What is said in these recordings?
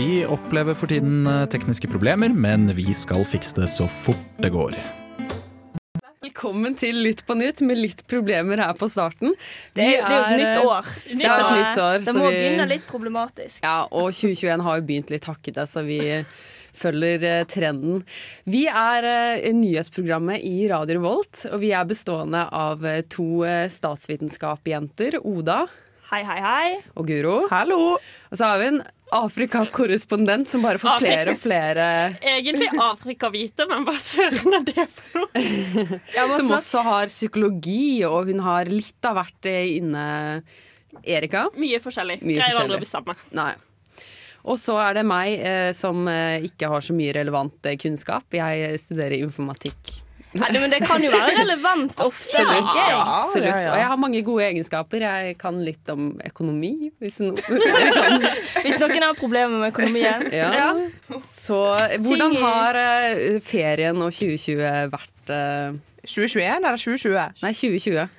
Vi opplever for tiden eh, tekniske problemer, men vi skal fikse det så fort det går. Velkommen til Lytt på nytt med litt problemer her på starten. Det er, det er jo et nytt år. Det år. et nytt år, Det må vi- begynne litt problematisk. Ja, og 2021 har jo begynt litt hakkete, så vi følger eh, trenden. Vi er eh, nyhetsprogrammet i Radio Revolt, og vi er bestående av to statsvitenskapsjenter, Oda Hei, hei, hei. og Guro. Hallo! Og så har vi en Afrikakorrespondent som bare får flere og flere Egentlig Afrikavite, men hva søren er det for noe? Som også har psykologi, og hun har litt av hvert eh, inne Erika. Mye forskjellig. Mye Greier aldri å bestemme. Nei. Og så er det meg eh, som eh, ikke har så mye relevant kunnskap. Jeg studerer informatikk. Nei, Men det kan jo være relevant ofte. Absolutt. Ja, absolutt. ja, ja. Og jeg har mange gode egenskaper. Jeg kan litt om økonomi, hvis noen. Hvis noen har problemer med økonomien. Ja. Så eh, hvordan har eh, ferien og 2020 vært eh, 2021 eller 2020? Nei, 2020.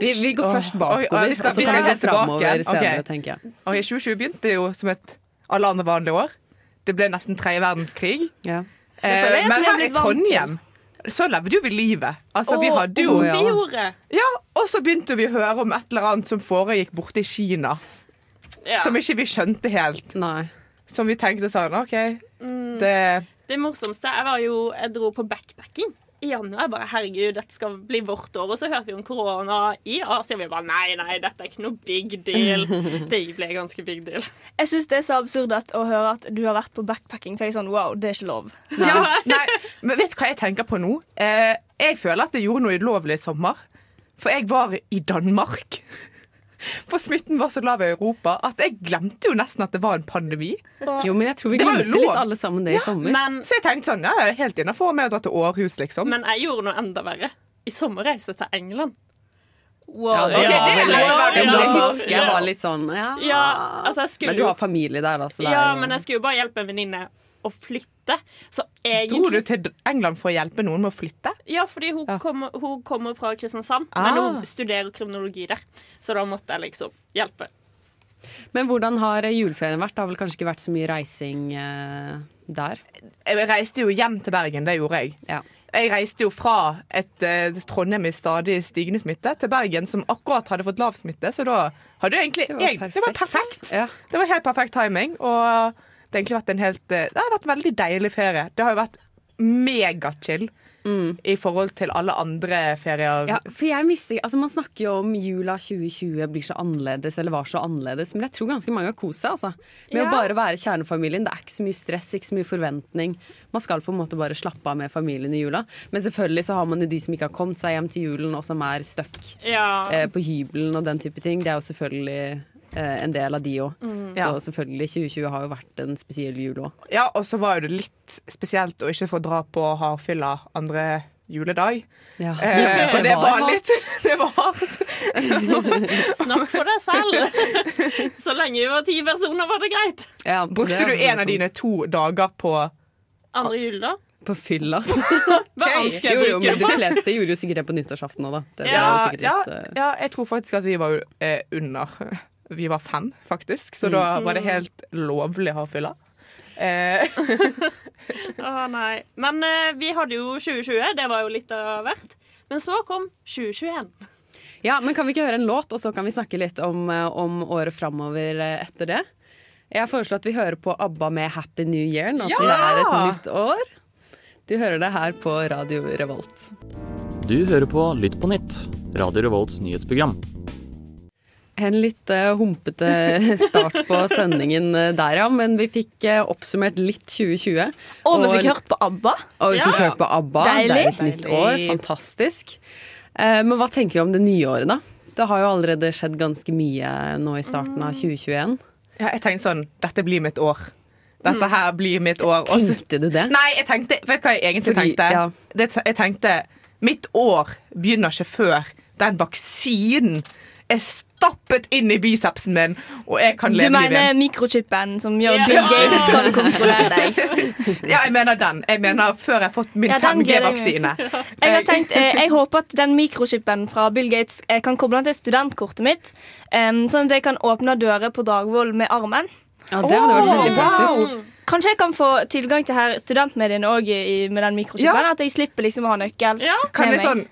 Vi, vi går først bakover, og så vi kan vi gå framover senere, tenker jeg. Ok, 2020 begynte jo som et alle andre vanlige år. Det ble nesten tredje verdenskrig. Ja. Eh, men her i Trondheim så levde jo vi livet. Altså, vi Og- hadde jo oh, ja. Ja, og så begynte vi å høre om et eller annet som foregikk borte i Kina. ja. Som ikke vi skjønte helt. Nei. Som vi tenkte sånn OK, Mm. det Det morsomste Jeg var jo, jeg dro på backpacking i januar. Bare, herregud, dette skal bli vårt år. Og så hørte vi om korona i Asia. Vi bare nei, nei, dette er ikke noe big deal. Det ble ganske big deal. Jeg syns det er så absurd at, å høre at du har vært på backpacking. For jeg er sånn, wow, det er ikke lov. Ja, nei, men vet du hva jeg tenker på nå? Eh, jeg føler at jeg gjorde noe ulovlig i sommer. For jeg var i Danmark. For smitten var så lav i Europa at jeg glemte jo nesten at det var en pandemi. Jo, men jeg tror vi Det glemte litt alle sammen det i sommer. Men, Så jeg tenkte sånn, ja, jeg er helt innafor med å dra til Århus, liksom. men jeg gjorde noe enda verre. I sommer reiste jeg til England. Wow. Ja, det, okay, det er litt ja, det husker jeg var litt sånn ja. Ja, altså jeg skulle Men du har familie der, da. Så Ja, men jeg skulle jo bare hjelpe en venninne å flytte. Så Dro du til England for å hjelpe noen med å flytte? Ja, fordi hun, Ja. Kommer, hun kommer fra Kristiansand, Ah. men hun studerer kriminologi der. Så da måtte jeg liksom hjelpe. Men hvordan har juleferien vært? Det har vel kanskje ikke vært så mye reising eh, der? Jeg reiste jo hjem til Bergen, det gjorde jeg. Ja. Jeg reiste jo fra et eh, Trondheim i stadig stigende smitte til Bergen, som akkurat hadde fått lav smitte. Så da hadde jo egentlig Det var jeg, Det var perfekt. Ja. Det var helt perfekt timing. Og det egentlig vært en helt eh, Det har vært en veldig deilig ferie. Det har jo vært megachill i forhold til alle andre ferier. Ja, for jeg mister, altså Man snakker jo om jula 2020 blir så annerledes, eller var så annerledes, men jeg tror ganske mange har kost seg. Altså. Med Ja. å bare være kjernefamilien. Det er ikke så mye stress, ikke så mye forventning. Man skal på en måte bare slappe av med familien i jula. Men selvfølgelig så har man jo de som ikke har kommet seg hjem til julen, og som er stuck Ja. eh, på hybelen og den type ting. Det er jo selvfølgelig en del av de òg. Mm. Så selvfølgelig 2020 har jo vært en spesiell jul òg. Ja, og så var jo det litt spesielt å ikke få dra på hardfylla andre juledag. Ja. Eh, og det var litt Det var hardt. Snakk for deg selv! Så lenge vi var ti personer, var det greit. Ja, Brukte det du en av dine to dager på Andre juledag? da? På fylla. Hva annet skal jeg bruke? de fleste gjorde jo sikkert det på nyttårsaften òg, da. Det, det ja, litt, eh, ja, jeg tror faktisk at vi var uh, under Vi var fem, faktisk. Så da var det helt lovlig å ha fylla. Eh, Å nei. Men eh, vi hadde jo 2020, det var jo litt av hvert. Men så kom 2021. Ja, men kan vi ikke høre en låt, og så kan vi snakke litt om, eh, om året framover eh, etter det? Jeg foreslår at vi hører på ABBA med 'Happy New Year' nå som det er et nytt år. Du hører det her på Radio Revolt. Du hører på Lytt på nytt, Radio Revolts nyhetsprogram. En litt eh, humpete start på sendingen eh, der, ja. Men vi fikk eh, oppsummert litt 2020. Og vi fikk hørt på ABBA. Og vi fikk Ja. hørt på ABBA. Deilig. Det er et nytt år. Fantastisk. Eh, men hva tenker vi om det nye året, da? Det har jo allerede skjedd ganske mye nå i starten av 2021. ja, jeg tenkte sånn Dette blir mitt år. Dette her blir mitt år. Også. Tenkte du det? Nei, jeg tenkte, vet du hva jeg egentlig Fordi- tenkte? ja. Det, jeg tenkte mitt år begynner ikke før den vaksinen er stappet inn i bicepsen min, og jeg kan Du leve livet mener igjen. mikrochipen som gjør Ja. Bill Gates kan kontrollere deg? Ja, jeg mener den. Jeg mener før jeg har fått min Ja, den gleder jeg 5G-vaksine. Jeg har tenkt, eh, jeg håper at den mikrochipen fra Bill Gates eh, kan koble den til studentkortet mitt, sånn at jeg kan åpne dører på Dragvoll med armen. Ja, det hadde vært veldig Wow. praktisk. Kanskje jeg kan få tilgang til her studentmediene òg med den mikrochipen? Ja. At jeg slipper liksom å ha nøkkel. Ja. Kan, jeg sånn,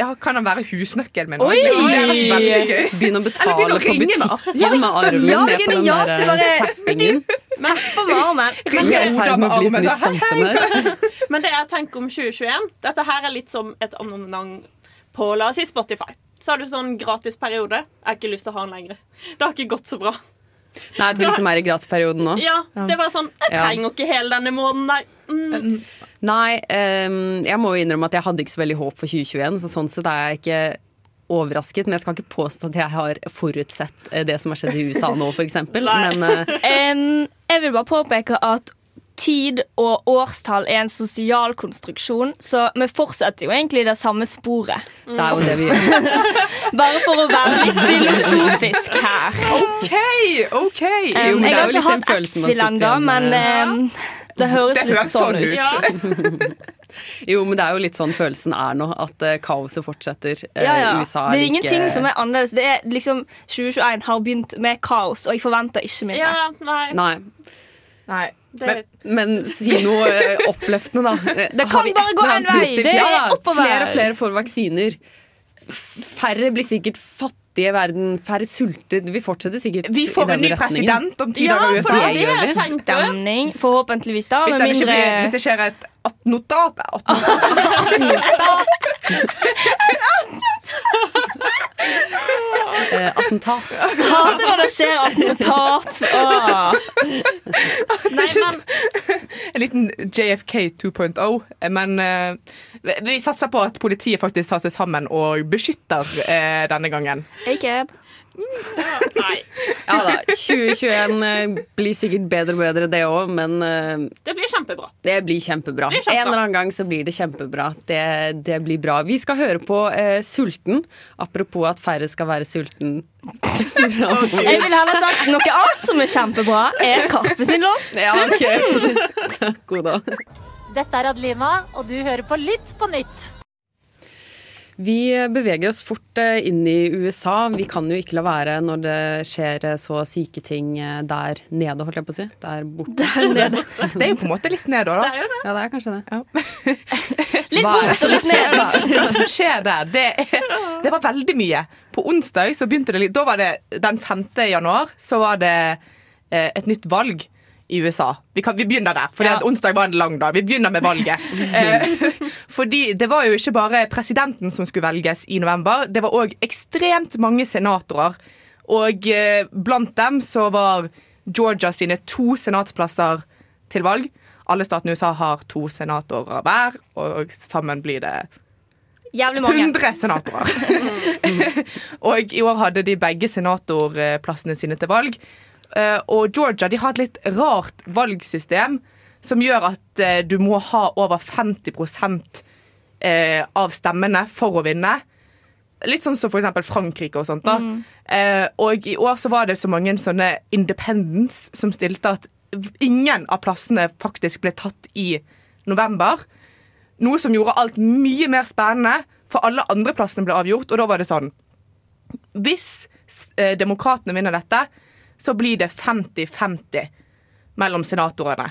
ja, kan han være husnøkkelen min? Oi! Liksom, det hadde vært veldig gøy. Begynne å betale begynne å på butikken med armen Ja, ned på den genialt, der bare- eh, tappingen. Tepper med armen. Er i ferd med å bli et nytt samfunn her. Men det jeg tenker om 2021 Dette her er litt som et abonnement på la oss si Spotify. Så har du sånn gratisperiode. Jeg har ikke lyst til å ha den lenger. Det har ikke gått så bra. Nei, det du liksom er i gratisperioden nå? Ja, det var sånn Jeg Ja. trenger ikke hele denne måneden nei. Mm. Nei, ehm, jeg må jo innrømme at jeg hadde ikke så veldig håp for 2021, så sånn sett er jeg ikke overrasket. Men jeg skal ikke påstå at jeg har forutsett eh, det som har skjedd i USA nå, f.eks. Men Em, jeg vil bare påpeke at tid og årstall er en sosial konstruksjon, så vi fortsetter jo egentlig det samme sporet. det er jo det vi gjør. Bare for å være litt filosofisk her. OK! ok Jo, men jeg det er har jo ikke hatt X-Fill ennå, men med. Det høres Det litt høres sånn sånn ut. Ja. Jo, men det er jo litt sånn følelsen er nå, at uh, kaoset fortsetter. Uh, Ja, ja. USA Det er like- ingenting som er annerledes. Det er liksom 2021 har begynt med kaos, og jeg forventer ikke mindre. Ja, nei. Nei. Nei. Men, Men si noe eh, oppløftende, da. Det kan bare gå en vei. Det er oppover. Flere og flere får vaksiner. Færre blir sikkert fattige i verden. Færre sulter. Vi fortsetter sikkert Vi får i en ny retningen. president om ti Ja, dager i for USA. det det. Stemning, forhåpentligvis, da. Hvis det, ikke mindre blir, hvis det skjer et attentat attentat. Eh, attentat. Hater når det skjer attentat. Åh. nei, men En liten JFK 2.0. Men uh, vi- satser på at politiet faktisk tar seg sammen og beskytter uh, denne gangen. Nei. Ja da. 2021 eh, blir sikkert bedre og bedre, det òg, men eh, Det blir kjempebra. det blir kjempebra. Det blir kjempebra. En eller annen gang så blir det kjempebra. Det, det blir bra. Vi skal høre på eh, Sulten. Apropos at færre skal være sulten. Jeg vil heller sagt noe annet som er kjempebra, er Karpe sin låt. ja, okay. Takk, Oda. Dette er Adlima, og du hører på Lytt på nytt. Vi beveger oss fort eh, inn i USA. Vi kan jo ikke la være når det skjer eh, så syke ting eh, der nede, holdt jeg på å si. Der borte. Det er jo på en måte litt ned da. Det er jo det. Ja, det er kanskje det bort og litt nede ned. da? Hva som skjer der, det, det var veldig mye. På onsdag så begynte det litt Da var det den 5. januar, så var det et nytt valg i USA. Vi, kan, vi begynner der, for Ja. onsdag var en lang dag. Vi begynner med valget. Eh, fordi det var jo ikke bare presidenten som skulle velges i november, det var òg ekstremt mange senatorer. Og eh, blant dem så var Georgia sine to senatsplasser til valg. Alle statene i USA har to senatorer hver, og sammen blir det Jævlig mange. 100 senatorer. og i år hadde de begge senatorplassene sine til valg. Eh, Og Georgia de har et litt rart valgsystem som gjør at eh, du må ha over 50 eh, av stemmene for å vinne. Litt sånn som eksempel Frankrike og sånt. da. Eh, og i år så var det så mange sånne independents som stilte at ingen av plassene faktisk ble tatt i november. Noe som gjorde alt mye mer spennende, for alle andre plassene ble avgjort. Og da var det sånn Hvis eh, demokratene vinner dette, så blir det 50-50 mellom senatorene.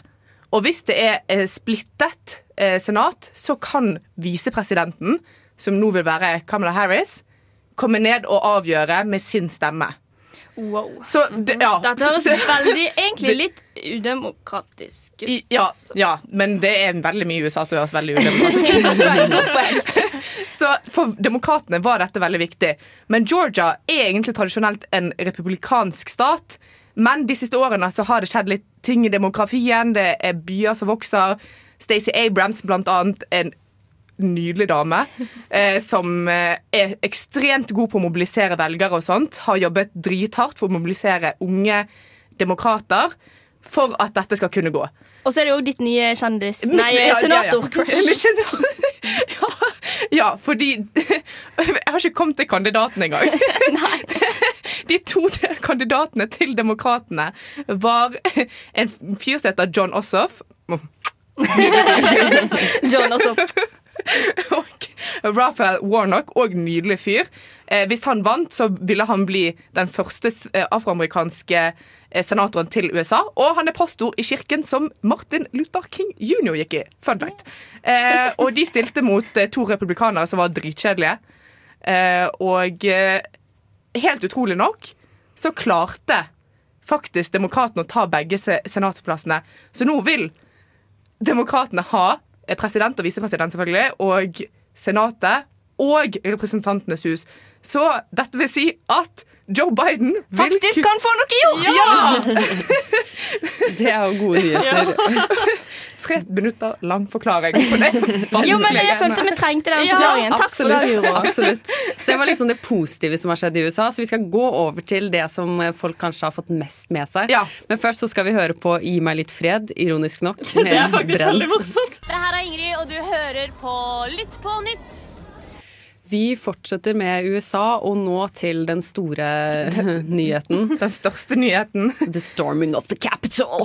Og hvis det er eh, splittet eh, senat, så kan visepresidenten, som nå vil være Kamala Harris, komme ned og avgjøre med sin stemme. Wow. Så det, ja. Dette høres veldig, egentlig litt udemokratisk ut. Ja, ja, men det er veldig mye i USA som høres veldig udemokratisk ut. Så for demokratene var dette veldig viktig. Men Georgia er egentlig tradisjonelt en republikansk stat. Men de siste årene så har det skjedd litt ting i demografien. Det er byer som vokser. Stacey Abrams, blant annet, en nydelig dame eh, som eh, er ekstremt god på å mobilisere velgere og sånt. Har jobbet drithardt for å mobilisere unge demokrater. for at dette skal kunne gå. Og så er det jo ditt nye kjendis... Nei, ja, ja, ja. Ja, ja, fordi Jeg har ikke kommet til kandidaten engang. De to kandidatene til Demokratene var en fyr som heter John Ossoff. John Ossoff. Raphael Warnock, og nydelig fyr. Eh, hvis han vant, så ville han bli den første eh, afroamerikanske eh, senatoren til USA. Og han er pastor i kirken som Martin Luther King jr. gikk i. Fun fact. Eh, og de stilte mot eh, to republikanere som var dritkjedelige. Eh, og helt utrolig nok så klarte faktisk demokratene å ta begge senatsplassene. Så nå vil demokratene ha president og visepresident, selvfølgelig, og senatet og Representantenes hus. Så dette vil si at Joe Biden vil Faktisk kan få noe gjort! Ja! Det er jo gode nyheter. Tre minutter lang forklaring på det Jo, men jeg følte vi trengte den forklaringen. Takk for det, absolutt, Så det var liksom det positive som har skjedd i USA. Så vi skal gå over til det som folk kanskje har fått mest med seg. Men først så skal vi høre på Gi meg litt fred, ironisk nok. Med Det er faktisk Brenn. veldig morsomt. Det her er Ingrid, og du hører på Lytt på nytt. Vi fortsetter med USA, og nå til den store nyheten. Den største nyheten. The storming of the capital.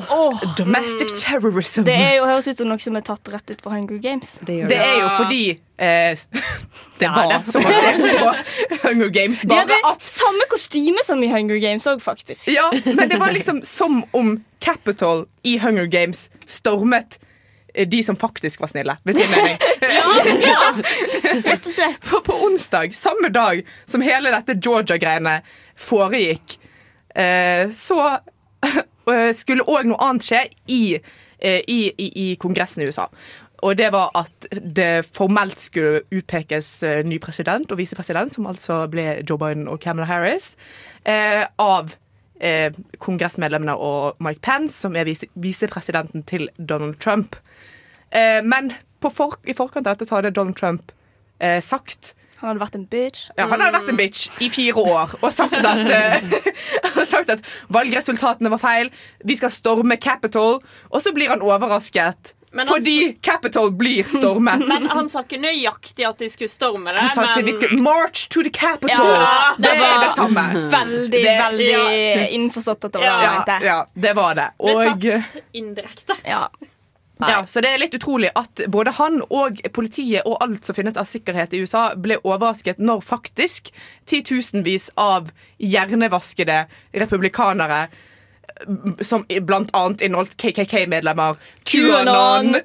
Domestic terrorism. Det er jo, høres ut som noe som er tatt rett ut fra Hunger Games. Det, Det er jo fordi eh, det var som å se på Hunger Games. De Bare hadde at samme kostyme som i Hunger Games òg, faktisk. Ja, men det var liksom som om Capital i Hunger Games stormet eh, de som faktisk var snille, hvis jeg er Rett og slett. For på onsdag, samme dag som hele dette Georgia-greiene foregikk, eh, så eh, skulle òg noe annet skje i, eh, i, i, i Kongressen i USA. Og det var at det formelt skulle utpekes ny president og visepresident, som altså ble Joe Biden og Kamala Harris, eh, av eh, kongressmedlemmene og Mike Pence, som er vise, visepresidenten til Donald Trump. Eh, men for, i forkant av dette så hadde Donald Trump eh, sagt Han hadde vært en bitch. ja, Han hadde vært en bitch i fire år og sagt at, uh, sagt at valgresultatene var feil. Vi skal storme Capitol. Og så blir han overrasket. Han- fordi Capitol blir stormet. Men han sa ikke nøyaktig at de skulle storme det. Han sa at men... vi skulle march to the Capitol. Ja, det, det er var det samme. Veldig, Det- veldig Ja. innforstått at det var Ja. det Ja, ja, det var det. ble det satt indirekte. Ja. Ja, så det er litt utrolig at både han og politiet og alt som finnes av sikkerhet i USA, ble overrasket når faktisk titusenvis av hjernevaskede republikanere som blant annet inneholdt KKK-medlemmer, QAnon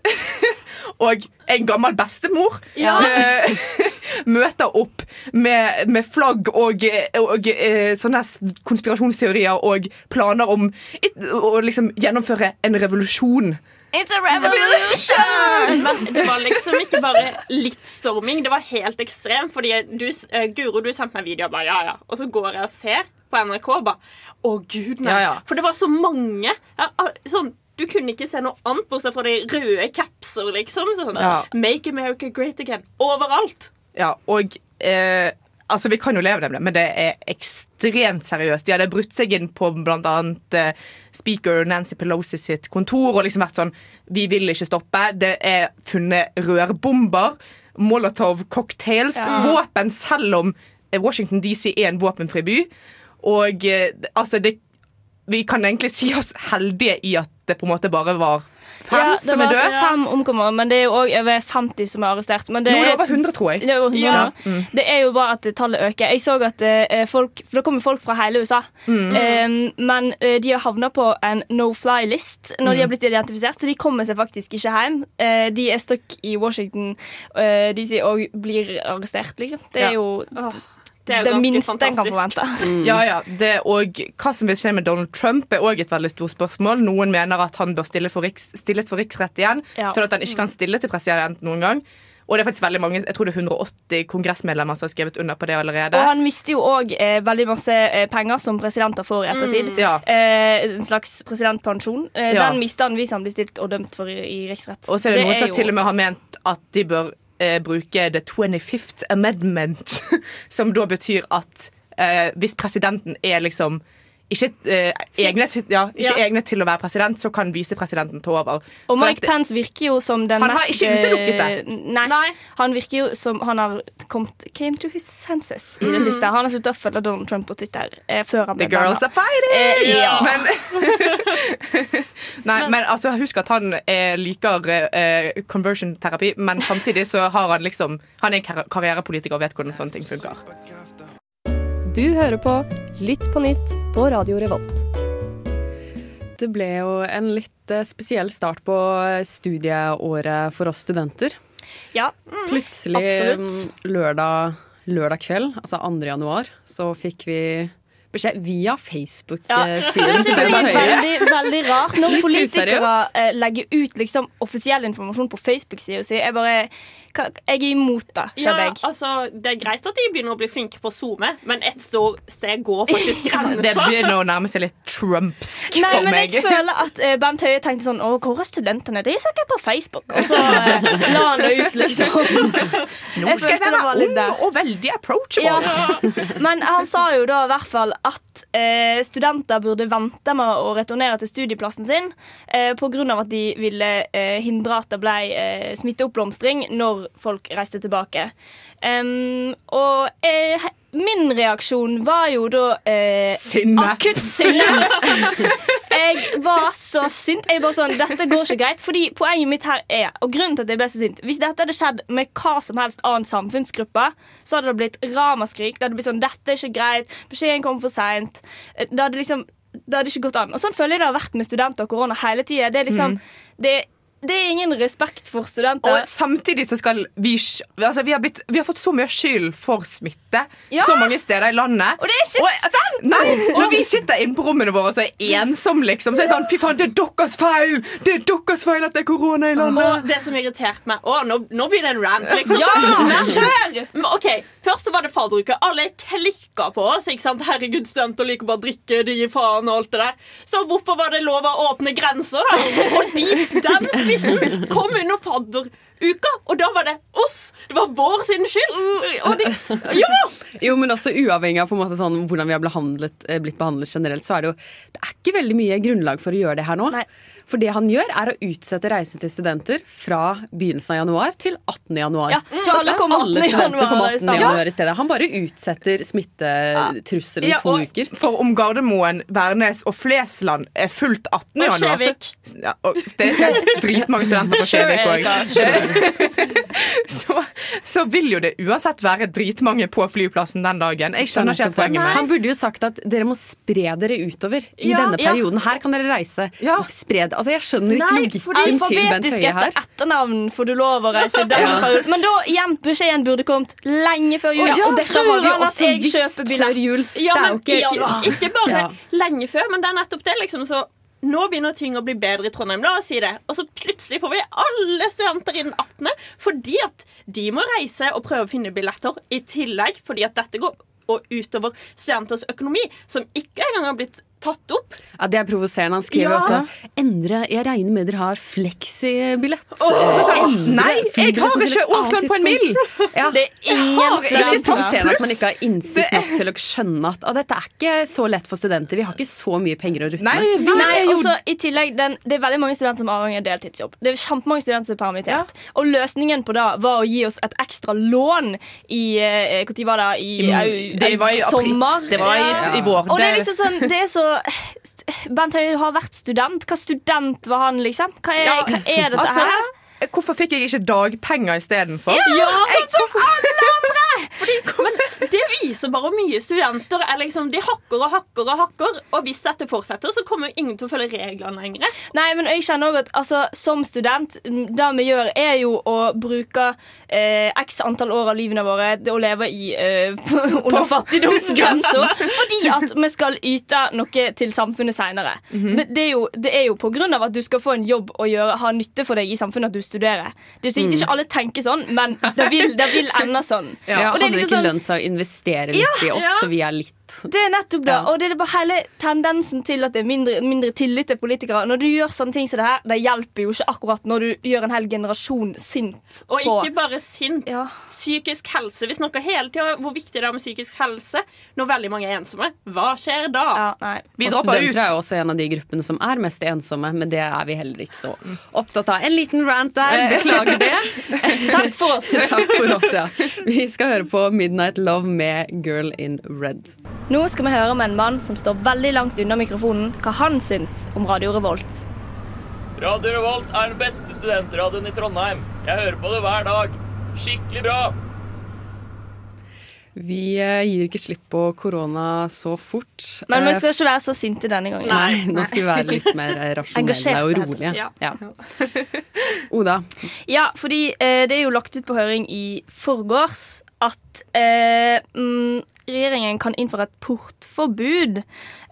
og en gammel bestemor Ja. eh, møter opp med, med flagg og, og og, sånne konspirasjonsteorier og planer om å liksom gjennomføre en revolusjon. It's a revolution! Men det var liksom ikke bare litt storming, det var helt ekstremt. Fordi du, uh, Guro, du sendte meg video og bare ja, ja. Og så går jeg og ser på NRK og bare Å, gud, nei. Ja, ja. For det var så mange. Ja, ah, sånn du kunne ikke se noe annet bortsett fra de røde capser, liksom. Sånn, Ja. Make America great again. Overalt. Ja, og eh, Altså, Vi kan jo leve med det, men det er ekstremt seriøst. De hadde brutt seg inn på annet eh, speaker Nancy Pelosi sitt kontor og liksom vært sånn Vi vil ikke stoppe. Det er funnet rørbomber, Molotov cocktails, Ja. våpen, selv om Washington DC er en våpenfri by. Og eh, altså, det Vi kan egentlig si oss heldige i at det på en måte bare var fem Ja, som er døde. fem omkommer, men det er jo òg over 50 som er arrestert. Men det, Nå er det er, over 100, tror jeg. det, er 100 Ja. mm. det er jo bare at tallet øker. Jeg så at eh, folk For det kommer folk fra hele USA. Eh, men eh, de har havna på en no fly-list når de har blitt identifisert, så de kommer seg faktisk ikke hjem. Eh, de er stuck i Washington de DC og blir arrestert, liksom. Det Ja. er jo Det er jo det minste en kan forvente. forvente. Ja, ja, det og Hva som vil skje med Donald Trump, er òg et veldig stort spørsmål. Noen mener at han bør stille for riks, stilles for riksrett igjen, Ja. sånn at han ikke kan stille til president noen gang. Og det er faktisk veldig mange, jeg tror det er 180 kongressmedlemmer som har skrevet under på det allerede. Og han mister jo òg eh, veldig masse eh, penger som presidenter får i ettertid. Ja. Eh, en slags presidentpensjon. Eh, Ja. Den mister han hvis han blir stilt og dømt for i, i riksrett. Og så er det, noen som jo- til og med har ment at de bør eh, bruke the 25th amendment, som da betyr at eh, hvis presidenten er liksom ikke, eh, egne, ja, ikke Ja. egnet til å være president, så kan visepresidenten ta over. Og Mike at- Pence virker jo som den Han har ikke utelukket det. Nei, Nei. Han virker jo som han har kommet, came to his senses i det mm. siste. Han har sluttet å følge Donald Trump på Twitter eh, før han ble The girls banna. are fighting! Eh, ja. Men, nei, men altså, husk at han eh, liker eh, conversion-terapi, men samtidig så har han liksom Han er en kar karrierepolitiker og vet hvordan sånne ting funker. Du hører på Lytt på nytt på Radio Revolt. Det ble jo en litt eh, spesiell start på studieåret for oss studenter. Ja, Plutselig absolutt. Plutselig lørdag, lørdag kveld, altså 2. januar, så fikk vi beskjed via Facebook-siden det synes jeg er var veldig, veldig rart. Når politikere eh, legger ut liksom, offisiell informasjon på Facebook-sida si, jeg bare Jeg er imot det, skjønner jeg. Ja, altså, det er greit at de begynner å bli flinke på å zoome, men et stort sted går faktisk grensa. Det begynner å nærme seg litt trumpsk Nei, for men jeg føler at eh, Bent Høie tenkte sånn Å, hvor er studentene? De er sikkert på Facebook. Og så eh, la han det ut, liksom. Nå skal jeg være ung der. og veldig approachable. Ja. Men han sa jo da i hvert fall at eh, studenter burde vente med å returnere til studieplassen sin eh, pga. at de ville eh, hindre at det ble eh, smitteoppblomstring når folk reiste tilbake. Um, og eh, min reaksjon var jo da eh, Sinne. Akutt sinne. jeg var så sint. Jeg bare sånn, Dette går ikke greit. Fordi poenget mitt her er, og grunnen til at jeg ble så sint Hvis dette hadde skjedd med hva som helst annen samfunnsgruppe, så hadde det blitt ramaskrik. Det hadde blitt sånn, dette er ikke greit, beskjeden kom for seint. Det hadde liksom det hadde ikke gått an. Og sånn føler jeg det har vært med studenter og korona hele tida. Det, er liksom, det, det er ingen respekt for studenter. Og samtidig så skal vi altså vi, har blitt, vi har fått så mye skyld for smitte Ja. så mange steder i landet. Og det er ikke sant! Nei, Når vi sitter inne på rommene våre og så er ensomme, liksom, så er det sånn Fy faen, det er deres feil! Det er deres feil at det er korona i landet! Og det som irriterte meg Å, nå, nå blir det en rant, liksom. Ja, kjør! Men, ok, Først så var det fadderuke. Alle klikka på oss. ikke sant? Herregud, studenter liker bare å drikke, de gir faen og alt det der. Så hvorfor var det lov å åpne grenser, da? de den smitten kom under fadderuka, og da var det oss! Det var vår sin skyld! Og de, ja! Jo, men også uavhengig av på en måte sånn, hvordan vi har eh, blitt behandlet generelt, så er det jo Det er ikke veldig mye grunnlag for å gjøre det her nå. For det han gjør, er å utsette reisen til studenter fra begynnelsen av januar til 18. januar. Ja, så alle kommer alle 18. studenter komme januar i 18. stedet. januar i stedet. Han bare utsetter smittetrusselen Ja, to og uker. For om Gardermoen, Værnes og Flesland er fullt 18. Og januar så, Kjevik. ja, og Det er så dritmange studenter på Skjevik Kjevik òg. så, så vil jo det uansett være dritmange på flyplassen den dagen. Jeg skjønner ikke poenget med Han burde jo sagt at dere må spre dere utover i Ja, denne ja. perioden. Her kan dere reise. Spred, altså jeg skjønner ikke Nei, logikken til Bent Høie her. etter etternavn får du lov å reise den Ja. perioden. Men da igjen, beskjeden burde kommet lenge før jul. Ja, og dette Tror han at jeg kjøper billett? jul. Ja, men ikke- ikke, bare Ja. lenge før, men det er nettopp det. liksom så nå begynner ting å bli bedre i Trondheim. La oss si det. Og så plutselig får vi alle studenter innen 18. fordi at de må reise og prøve å finne billetter i tillegg. Fordi at dette går og utover studenters økonomi, som ikke engang har blitt tatt opp. Ja, Det er provoserende. Han skriver Ja. også Endre, jeg regner med dere har fleksibillett. Nei, jeg har ikke årslønn på en mil. Ja. Det er ingen er provoserende at man ikke har innsikt nok til å skjønne at ah, dette er ikke så lett for studenter. Vi har ikke så mye penger å rutte Nei, med. Nei, Nei, også, i tillegg, den, Det er veldig mange studenter som avhenger av deltidsjobb. Det er kjempemange studenter som er permittert. Og løsningen på det var å gi oss et ekstra lån i eh, Når var det? I, I- det var i april. sommer. Det var i- i vår. Og det er liksom sånn Det er så Bent Høie har vært student. Hva student var han, liksom? Hva er, Ja, hva er dette altså, her? Hvorfor fikk jeg ikke dagpenger istedenfor? Ja, sånn som alle andre! Fordi, men det viser bare hvor mye studenter er liksom, De hakker og hakker og hakker. Og hvis dette fortsetter, så kommer jo ingen til å følge reglene lenger. Nei, men jeg kjenner også at altså, Som student, det vi gjør, er jo å bruke eh, x antall år av livene våre til å leve i eh, under fattigdomsgrensa. fordi at vi skal yte noe til samfunnet seinere. Men det er, jo, det er jo på grunn av at du skal få en jobb og gjøre, ha nytte for deg i samfunnet at du studerer. Det er sikkert ikke alle tenker sånn, men det vil, det vil ende sånn. Ja, Og det er liksom sånn- investere litt litt i oss, Ja. så vi er litt Det er nettopp det. Og det er bare hele tendensen til at det er mindre, mindre tillit til politikere. Når du gjør sånne ting som det her, det hjelper jo ikke akkurat når du gjør en hel generasjon sint. Og på- ikke bare sint. Psykisk helse. Vi snakker hele tida hvor viktig det er med psykisk helse når veldig mange er ensomme. Hva skjer da? og studenter er jo også en av de gruppene som er mest ensomme, men det er vi heller ikke så opptatt av. En liten rant der, beklager det. Takk for oss. Takk for oss, ja. Vi skal høre på Midnight Love med Girl in Red. Nå skal vi høre med en mann som står veldig langt unna mikrofonen, hva han syns om Radio Revolt. Radio Revolt er den beste studentradioen i Trondheim. Jeg hører på det hver dag. Skikkelig bra. Vi eh, gir ikke slipp på korona så fort. Men vi Eh, skal ikke være så sinte denne gangen. Nei, nå skal vi være litt mer rasjonelle og rolige. Ja. Ja. Oda, Ja, fordi eh, det er jo lagt ut på høring i forgårs at eh, mm, regjeringen kan innføre et portforbud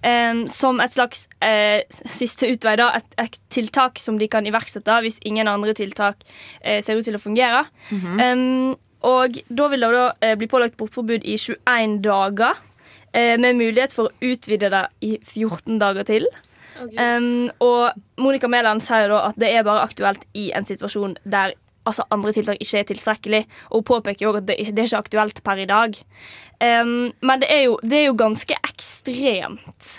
eh, som et slags eh, siste utvei, da. Et, et tiltak som de kan iverksette hvis ingen andre tiltak eh, ser ut til å fungere. um, og da vil det da eh, bli pålagt portforbud i 21 dager. eh, med mulighet for å utvide det i 14 dager til. Um, og Monica Mæland sier da at det er bare aktuelt i en situasjon der altså, andre tiltak ikke er tilstrekkelig. Og hun påpeker jo at det, det er ikke aktuelt per i dag. Um, men det er, jo, det er jo ganske ekstremt.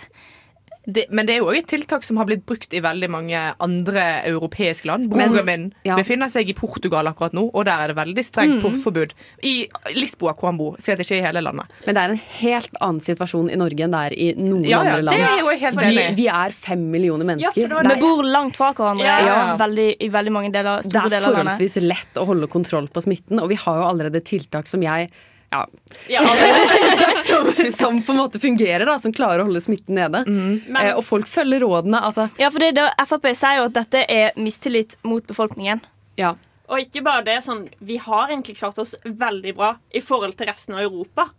Det, men det er jo også et tiltak som har blitt brukt i veldig mange andre europeiske land. Men- Broren min ja. befinner seg i Portugal akkurat nå, og der er det veldig strengt Mm. portforbud. I Lisboa, hvor han bor. Sikkert ikke i hele landet. Men det er en helt annen situasjon i Norge enn det er i noen Ja, ja, andre land. det er jo helt vi, enig vi er fem millioner mennesker. Vi Det er- bor langt fra hverandre Ja, ja. Veldig, i veldig mange deler, det er deler av landet. forholdsvis lett å holde kontroll på smitten, og vi har jo allerede tiltak som jeg ja, Ja, tiltak som, som på en måte fungerer, da, som klarer å holde smitten nede. Eh, og folk følger rådene. Altså. Ja, for det, det, Frp sier jo at dette er mistillit mot befolkningen. Ja. Og ikke bare det, sånn, vi har egentlig klart oss veldig bra i forhold til resten av Europa.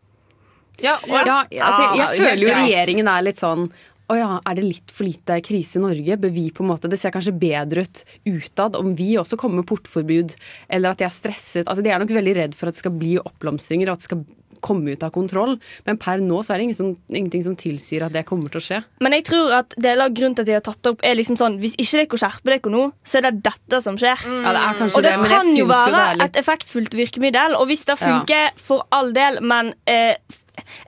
Ja, Ja, altså, jeg, jeg føler jo regjeringen er litt sånn å ja, Er det litt for lite krise i Norge? Bør vi på en måte, Det ser kanskje bedre ut utad om vi også kommer med portforbud, eller at de er stresset. Altså, De er nok veldig redd for at det skal bli oppblomstringer og at det skal komme ut av kontroll. Men per nå så er det ingen som, ingenting som tilsier at det kommer til å skje. Men jeg tror at deler av grunnen til at de har tatt det opp, er liksom sånn hvis ikke dere skjerper dere nå, så er det dette som skjer. Ja, det er kanskje og det, det, men jeg synes jo jo være det er litt- et effektfullt virkemiddel, og hvis det Ja. funker, for all del, men eh,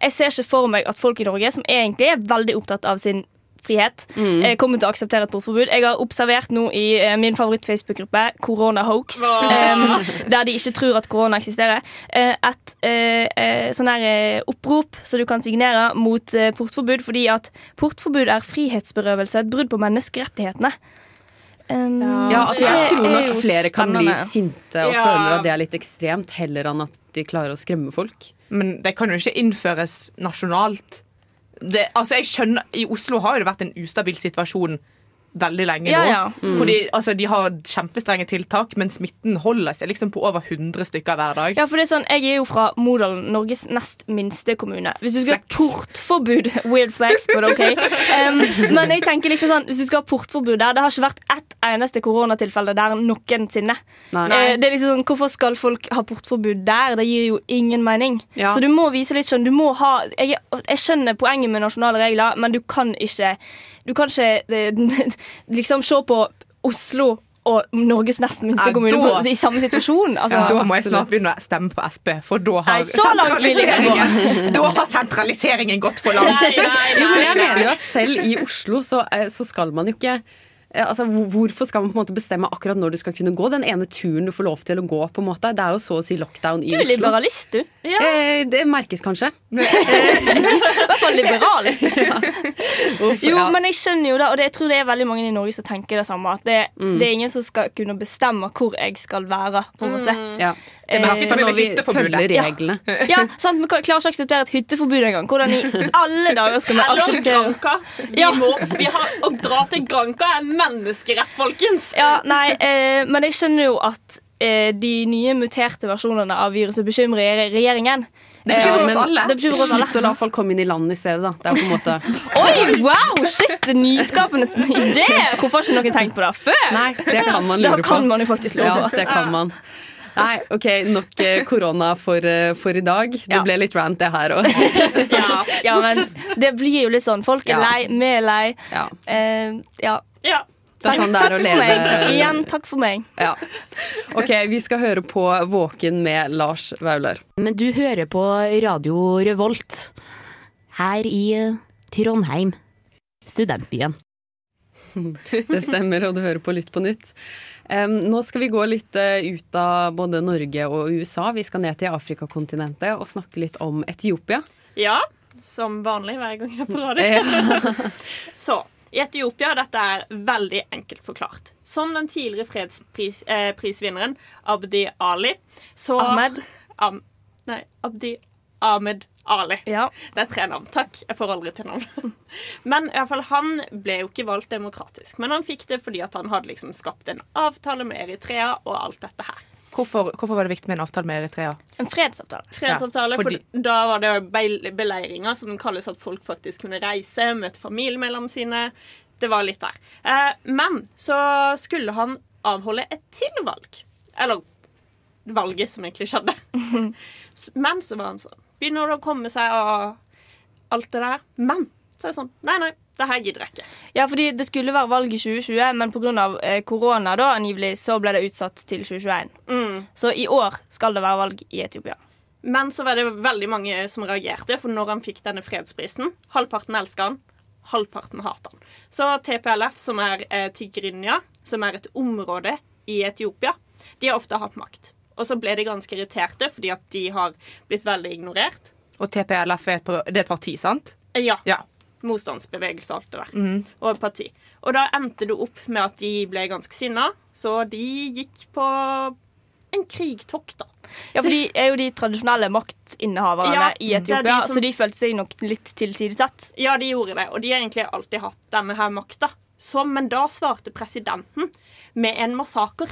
jeg ser ikke for meg at folk i Norge, som egentlig er veldig opptatt av sin frihet, Mm. eh, kommer til å akseptere et portforbud. Jeg har observert nå i eh, min favoritt-Facebook-gruppe, Corona Hoax, oh. der de ikke tror at korona eksisterer, eh, et eh, eh, sånn her eh, opprop så du kan signere mot eh, portforbud, fordi at portforbud er frihetsberøvelse, et brudd på menneskerettighetene. Um, Ja, altså Jeg tror nok flere kan bli sinte og Ja. føler at det er litt ekstremt, heller enn at de klarer å skremme folk. Men det kan jo ikke innføres nasjonalt. Det, altså jeg skjønner, I Oslo har jo det vært en ustabil situasjon veldig lenge Ja, nå. ja. Mm. Fordi, de, altså, de har kjempestrenge tiltak, men smitten holder seg liksom på over 100 stykker hver dag. Ja, for det er sånn, Jeg er jo fra Modalen, Norges nest minste kommune. Hvis du skulle ha portforbud Weird flex, but OK. Um, men jeg tenker liksom sånn, hvis du skal ha portforbud der Det har ikke vært ett eneste koronatilfelle der noensinne. Nei. Eh, det er liksom sånn, Hvorfor skal folk ha portforbud der? Det gir jo ingen mening. Ja. Så du må vise litt sånn du må ha, jeg, jeg skjønner poenget med nasjonale regler, men du kan ikke Du kan ikke eh, liksom se på Oslo og Norges nest minste Ja, kommune da- på, i samme situasjon. Altså, Ja, da må jeg snart begynne å stemme på Sp, for da har, Nei, så langt vil jeg sentraliseringen- da har sentraliseringen gått for langt. Jo, men jeg mener jo at selv i Oslo så, eh, så skal man jo ikke Altså, Hvorfor skal man på en måte bestemme akkurat når du skal kunne gå den ene turen du får lov til å gå? på en måte? Det er jo så å si lockdown i Du er Oslo. liberalist, du. Eh, det merkes kanskje. I hvert fall liberal. Uff, Jo, ja. men jeg skjønner jo det, og det, jeg tror det er veldig mange i Norge som tenker det samme. At det, Mm. det er ingen som skal kunne bestemme hvor jeg skal være. på en måte Ja. Eh, når vi følger reglene. Ja, sant, Vi klarer ikke å akseptere et hytteforbud engang. Hvordan i alle dager skal vi Eller akseptere Granca. Vi Ja. må, vi har, å dra til Granca er menneskerett, folkens! Ja, nei, eh, Men jeg skjønner jo at eh, de nye muterte versjonene av viruset bekymrer regjeringen. Det bekymrer Eh, oss men- alle. Det bekymrer oss alle. Slutt å la folk komme inn i landet i stedet, da. Det er på en måte Oi, wow, shit, nyskapende idé! Hvorfor har ikke noen tenkt på det før? Nei, det kan man lure på. kan man jo faktisk lure Ja, det kan man. Nei, OK, nok eh, korona for, eh, for i dag. Det Ja. ble litt rant, det her òg. Ja, ja, men det blir jo litt sånn. Folk er lei, vi er lei. Ja. Eh, ja. Ja. Det er sånn det er å takk leve. for meg. Igjen, takk for meg. Ja. OK, vi skal høre på Våken med Lars Vaular. Men du hører på Radio Revolt her i eh, Trondheim, studentbyen. Det stemmer, og du hører på Lytt på nytt. Nå skal vi gå litt eh, ut av både Norge og USA. Vi skal ned til Afrikakontinentet og snakke litt om Etiopia. Ja, som vanlig hver gang jeg er på radio. Så i Etiopia dette er veldig enkelt forklart. Som den tidligere fredsprisvinneren Abdi Ali så Ahmed. Am, nei, Abdi Ahmed Ali. Ja. Det er tre navn. Takk. Jeg får aldri til navn. Men i alle fall, han ble jo ikke valgt demokratisk. Men han fikk det fordi at han hadde liksom skapt en avtale med Eritrea og alt dette her. Hvorfor, hvorfor var det viktig med en avtale med Eritrea? En fredsavtale. Fredsavtale, Ja, fordi- for da var det beleiringa, som den kalles at folk faktisk kunne reise, møte familiemedlemmene sine. Det var litt der. Eh, men så skulle han avholde et til valg. Eller valget som egentlig skjedde. Men så var han sånn Begynner det å komme seg av alt det der. Men så er det sånn Nei, nei, det her gidder jeg ikke. Ja, fordi det skulle være valg i 2020, men pga. Eh, korona da, angivelig, så ble det utsatt til 2021. Mm. Så i år skal det være valg i Etiopia. Men så var det veldig mange som reagerte, for når han fikk denne fredsprisen Halvparten elsker han, halvparten hater han. Så TPLF, som er eh, Tigrinya, som er et område i Etiopia, de har ofte hatt makt. Og så ble de ganske irriterte fordi at de har blitt veldig ignorert. Og TPLF er et, det er et parti, sant? Ja. Ja. Motstandsbevegelse og alt det der. Mm. Og et parti. Og da endte det opp med at de ble ganske sinna, så de gikk på en krigtokt, da. Ja, for de er jo de tradisjonelle maktinnehaverne Ja, i er de som- så de følte seg nok litt tilsidesett. Ja, de gjorde det, og de har egentlig alltid hatt denne her makta. Så, men da svarte presidenten med en massaker.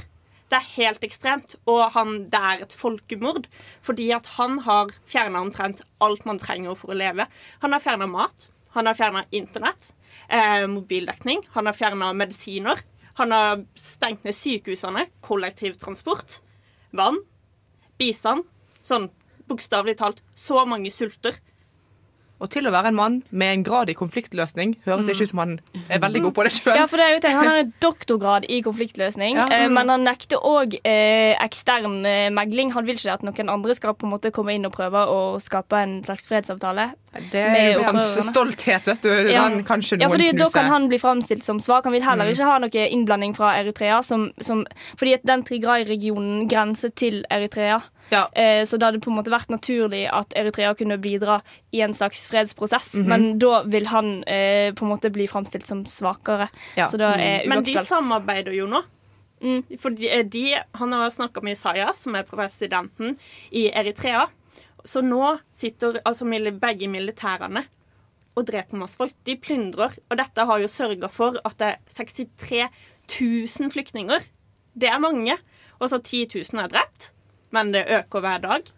Det er helt ekstremt, og han, det er et folkemord. Fordi at han har fjerna omtrent alt man trenger for å leve. Han har fjerna mat, han har fjerna internett, eh, mobildekning, han har fjerna medisiner. Han har stengt ned sykehusene, kollektivtransport, vann, bistand. Sånn bokstavelig talt. Så mange sulter. Og til å være en mann med en grad i konfliktløsning høres det ikke ut som han er veldig god på det sjøl. Ja, for det er jo ting. Han har en doktorgrad i konfliktløsning, Ja. mm. men han nekter òg eh, ekstern eh, megling. Han vil ikke at noen andre skal på en måte komme inn og prøve å skape en slags fredsavtale. Det er jo hans stolthet, vet du. Ja. Han ja, noen fordi Da kan han bli framstilt som svak. Han vil heller Mm. ikke ha noe innblanding fra Eritrea. Som, som, fordi at den Tigray-regionen grenser til Eritrea. Eh, så det hadde på en måte vært naturlig at Eritrea kunne bidra i en slags fredsprosess. Mhm. Men da vil han eh, på en måte bli framstilt som svakere. Så det er Men de samarbeider jo nå. Mm. For de, de, han har snakka med Isaiah, som er presidenten i Eritrea. Så nå sitter altså begge militærene og dreper masse folk. De plyndrer. Og dette har jo sørga for at det er 63 000 flyktninger. Det er mange. Og så 10 000 er drept. Men det øker hver dag.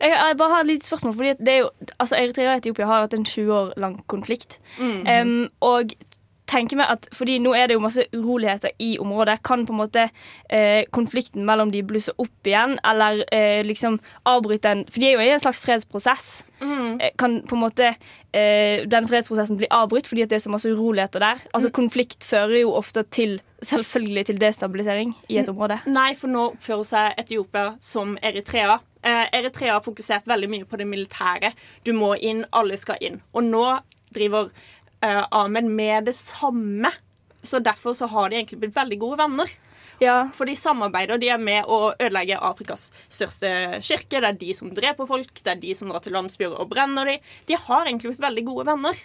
Jeg, jeg bare har et lite spørsmål. Fordi det er jo, altså Eritrea og Etiopia har hatt en 20 år lang konflikt. Mhm. Um, og tenker meg at, fordi Nå er det jo masse uroligheter i området. Kan på en måte eh, konflikten mellom de blusse opp igjen, eller eh, liksom avbryte en For de er jo i en slags fredsprosess. Eh, Kan på en måte eh, den fredsprosessen bli avbrutt fordi at det er så masse uroligheter der? Altså Mm. Konflikt fører jo ofte til selvfølgelig til destabilisering i et område. Nei, for nå oppfører seg Etiopia som Eritrea. Eh, Eritrea har fokusert veldig mye på det militære. Du må inn, alle skal inn. Og nå driver eh, Ahmed med det samme. Så derfor så har de egentlig blitt veldig gode venner. Ja. For de samarbeider, de er med å ødelegge Afrikas største kirke. Det er de som dreper folk, det er de som drar til landsbyer og brenner de. De har egentlig blitt veldig gode venner.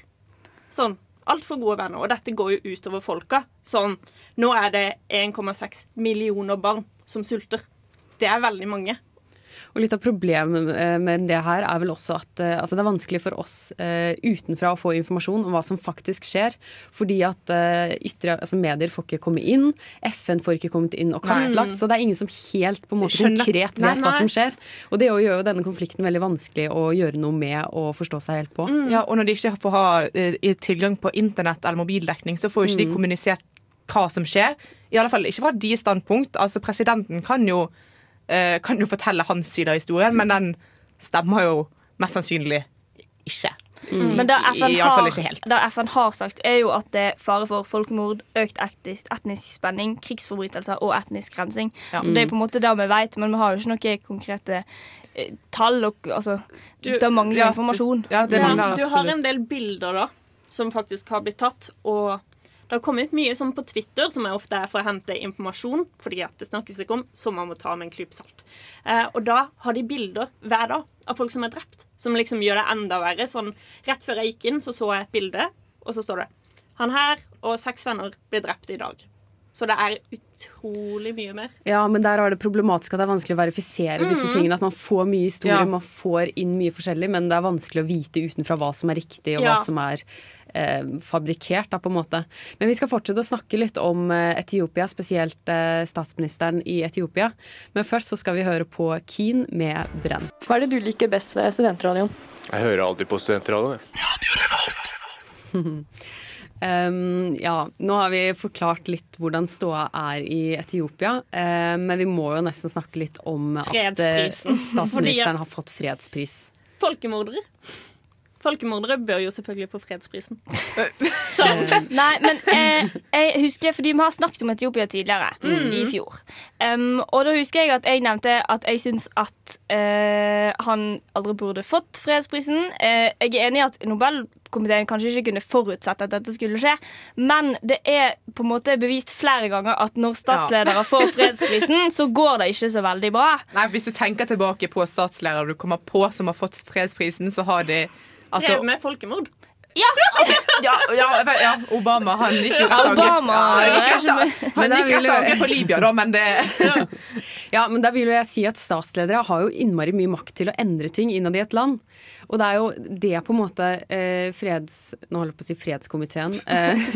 Sånn, altfor gode venner. Og dette går jo utover folka. Sånn, nå er det 1,6 millioner barn som sulter. Det er veldig mange. Og litt av problemet eh, med det her er vel også at eh, altså det er vanskelig for oss eh, utenfra å få informasjon om hva som faktisk skjer. Fordi at ytre, altså medier får ikke komme inn, FN får ikke kommet inn og kartlagt. Nei. Så det er ingen som helt på en måte Skjønner. konkret Nei, vet hva som skjer. Og det gjør jo denne konflikten veldig vanskelig å gjøre noe med og forstå seg helt på. Ja, og når de ikke får ha tilgang på internett eller mobildekning, så får jo ikke de Mm. kommunisert hva som skjer. I alle fall ikke fra de standpunkt. Altså, presidenten kan jo, kan jo fortelle hans side av historien, men den stemmer jo mest sannsynlig ikke. Mm. Men det FN, har, det FN har sagt, er jo at det er fare for folkemord, økt etnisk, etnisk spenning, krigsforbrytelser og etnisk rensing. Ja. Så det er på en måte det vi vet, men vi har jo ikke noen konkrete eh, tall. Og, altså, Du- det mangler ja, informasjon. Ja, du har en del bilder da som faktisk har blitt tatt, og det har kommet mye sånn på Twitter, som er ofte er for å hente informasjon, fordi at det snakkes ikke om, som man må ta med en klype salt. Eh, og da har de bilder hver dag av folk som er drept, som liksom gjør det enda verre. Sånn, rett før jeg gikk inn, så så jeg et bilde, og så står det Han her og seks venner ble drept i dag. Så det er utrolig mye mer. Ja, men der er det problematisk at det er vanskelig å verifisere disse Mhm. tingene. At man får mye historie, Ja. man får inn mye forskjellig, men det er vanskelig å vite utenfra hva som er riktig, og Ja. hva som er eh, fabrikkert, da, på en måte. Men vi skal fortsette å snakke litt om eh, Etiopia, spesielt eh, statsministeren i Etiopia. Men først så skal vi høre på Keen med Brenn. Hva er det du liker best ved studentradioen? Jeg hører alltid på studentradioen. Um, ja, nå har vi forklart litt hvordan ståa er i Etiopia, um, men vi må jo nesten snakke litt om at eh, statsministeren har fått fredspris. Folkemordere. Folkemordere bør jo selvfølgelig få fredsprisen. Nei, men eh, jeg husker, fordi vi har snakket om Etiopia tidligere, Mm. i fjor. Um, og da husker jeg at jeg nevnte at jeg syns at uh, han aldri burde fått fredsprisen. Uh, jeg er enig i at Nobelkomiteen kanskje ikke kunne forutsett at dette skulle skje, men det er på en måte bevist flere ganger at når statsledere får fredsprisen, så går det ikke så veldig bra. Nei, Hvis du tenker tilbake på statsledere du kommer på som har fått fredsprisen, så har de altså, Drev med folkemord. ja, ja, ja, Obama. Han gikk jo Ja, Obama, han gikk jeg etter, jo- angrep på Libya, da, men det Ja, men da vil jo jeg si at statsledere har jo innmari mye makt til å endre ting innad i et land. Og det er jo det på en måte eh, freds... Nå holder jeg på å si fredskomiteen. Eh,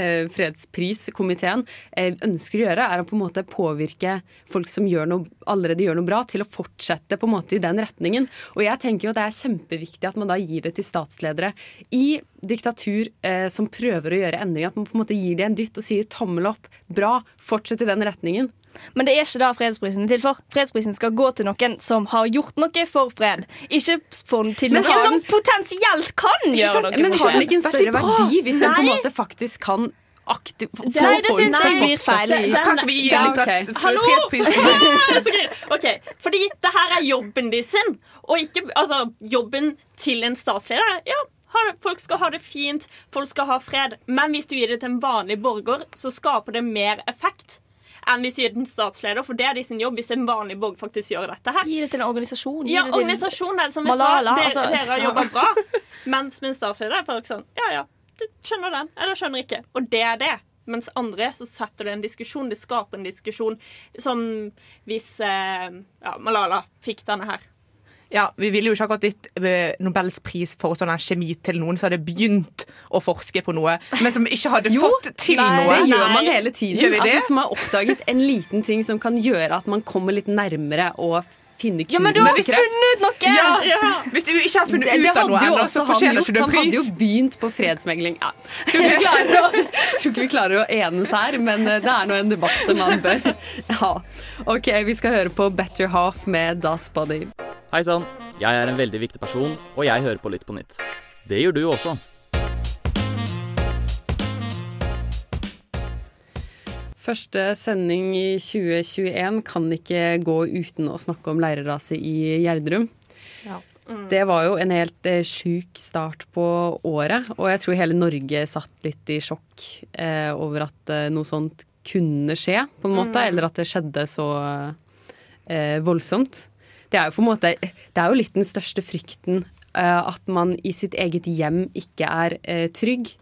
eh, fredspriskomiteen eh, ønsker å gjøre, er å på en måte påvirke folk som gjør noe, allerede gjør noe bra, til å fortsette på en måte i den retningen. Og jeg tenker jo at det er kjempeviktig at man da gir det til statsledere i diktatur eh, som prøver å gjøre endringer. At man på en måte gir det en dytt og sier tommel opp, bra, fortsett i den retningen. Men det er ikke det fredsprisen er til for. Fredsprisen skal gå til noen som har gjort noe for fred. Ikke for, til Men noen han, som potensielt kan gjøre sånn, noe Men for har det fred. ikke en større verdi hvis den på en måte faktisk kan aktiv, for, Nei, det syns jeg blir feil. skal vi gi litt gøy. ok, Fordi det her er jobben de sin, og ikke altså, jobben til en statsleder. Ja, folk skal ha det fint, folk skal ha fred. Men hvis du gir det til en vanlig borger, så skaper det mer effekt enn hvis vi gir den en statsleder. For det er de sin jobb hvis en vanlig borger faktisk gjør dette her. Gi det til en organisasjon. gi Ja, det organisasjon er det som Malala, dere, altså. dere har jobba bra. Mens min statsleder er faktisk sånn Ja, ja, du skjønner den, eller skjønner ikke. Og det er det. Mens andre så setter det en diskusjon. Det skaper en diskusjon. Som hvis eh, ja, Malala fikk denne her. Ja, Vi ville jo ikke akkurat gitt eh, Nobels pris for sånn kjemi til noen som hadde begynt å forske på noe, men som ikke hadde fått til Nei, noe. Det gjør man hele tiden. Altså, som har oppdaget en liten ting som kan gjøre at man kommer litt nærmere å finne Ja, men du har funnet ut noe! Ja, Hvis du ikke har funnet det, det ut av noe ennå, så fortjener ikke du pris. Han hadde jo begynt på fredsmegling. Ja. Tror ikke vi klarer å, tror vi klarer å enes her, men eh, det er nå en debatt som man bør ha. Ok, vi skal høre på Better Half med Das Body. Hei sann, jeg er en veldig viktig person, og jeg hører på Lytt på nytt. Det gjør du også. Første sending i 2021 kan ikke gå uten å snakke om leirraset i Gjerdrum. Det var jo en helt eh, sjuk start på året, og jeg tror hele Norge satt litt i sjokk eh, over at eh, noe sånt kunne skje, på en måte, Mm. eller at det skjedde så eh, voldsomt. Det er jo på en måte Det er jo litt den største frykten, eh, at man i sitt eget hjem ikke er eh, trygg.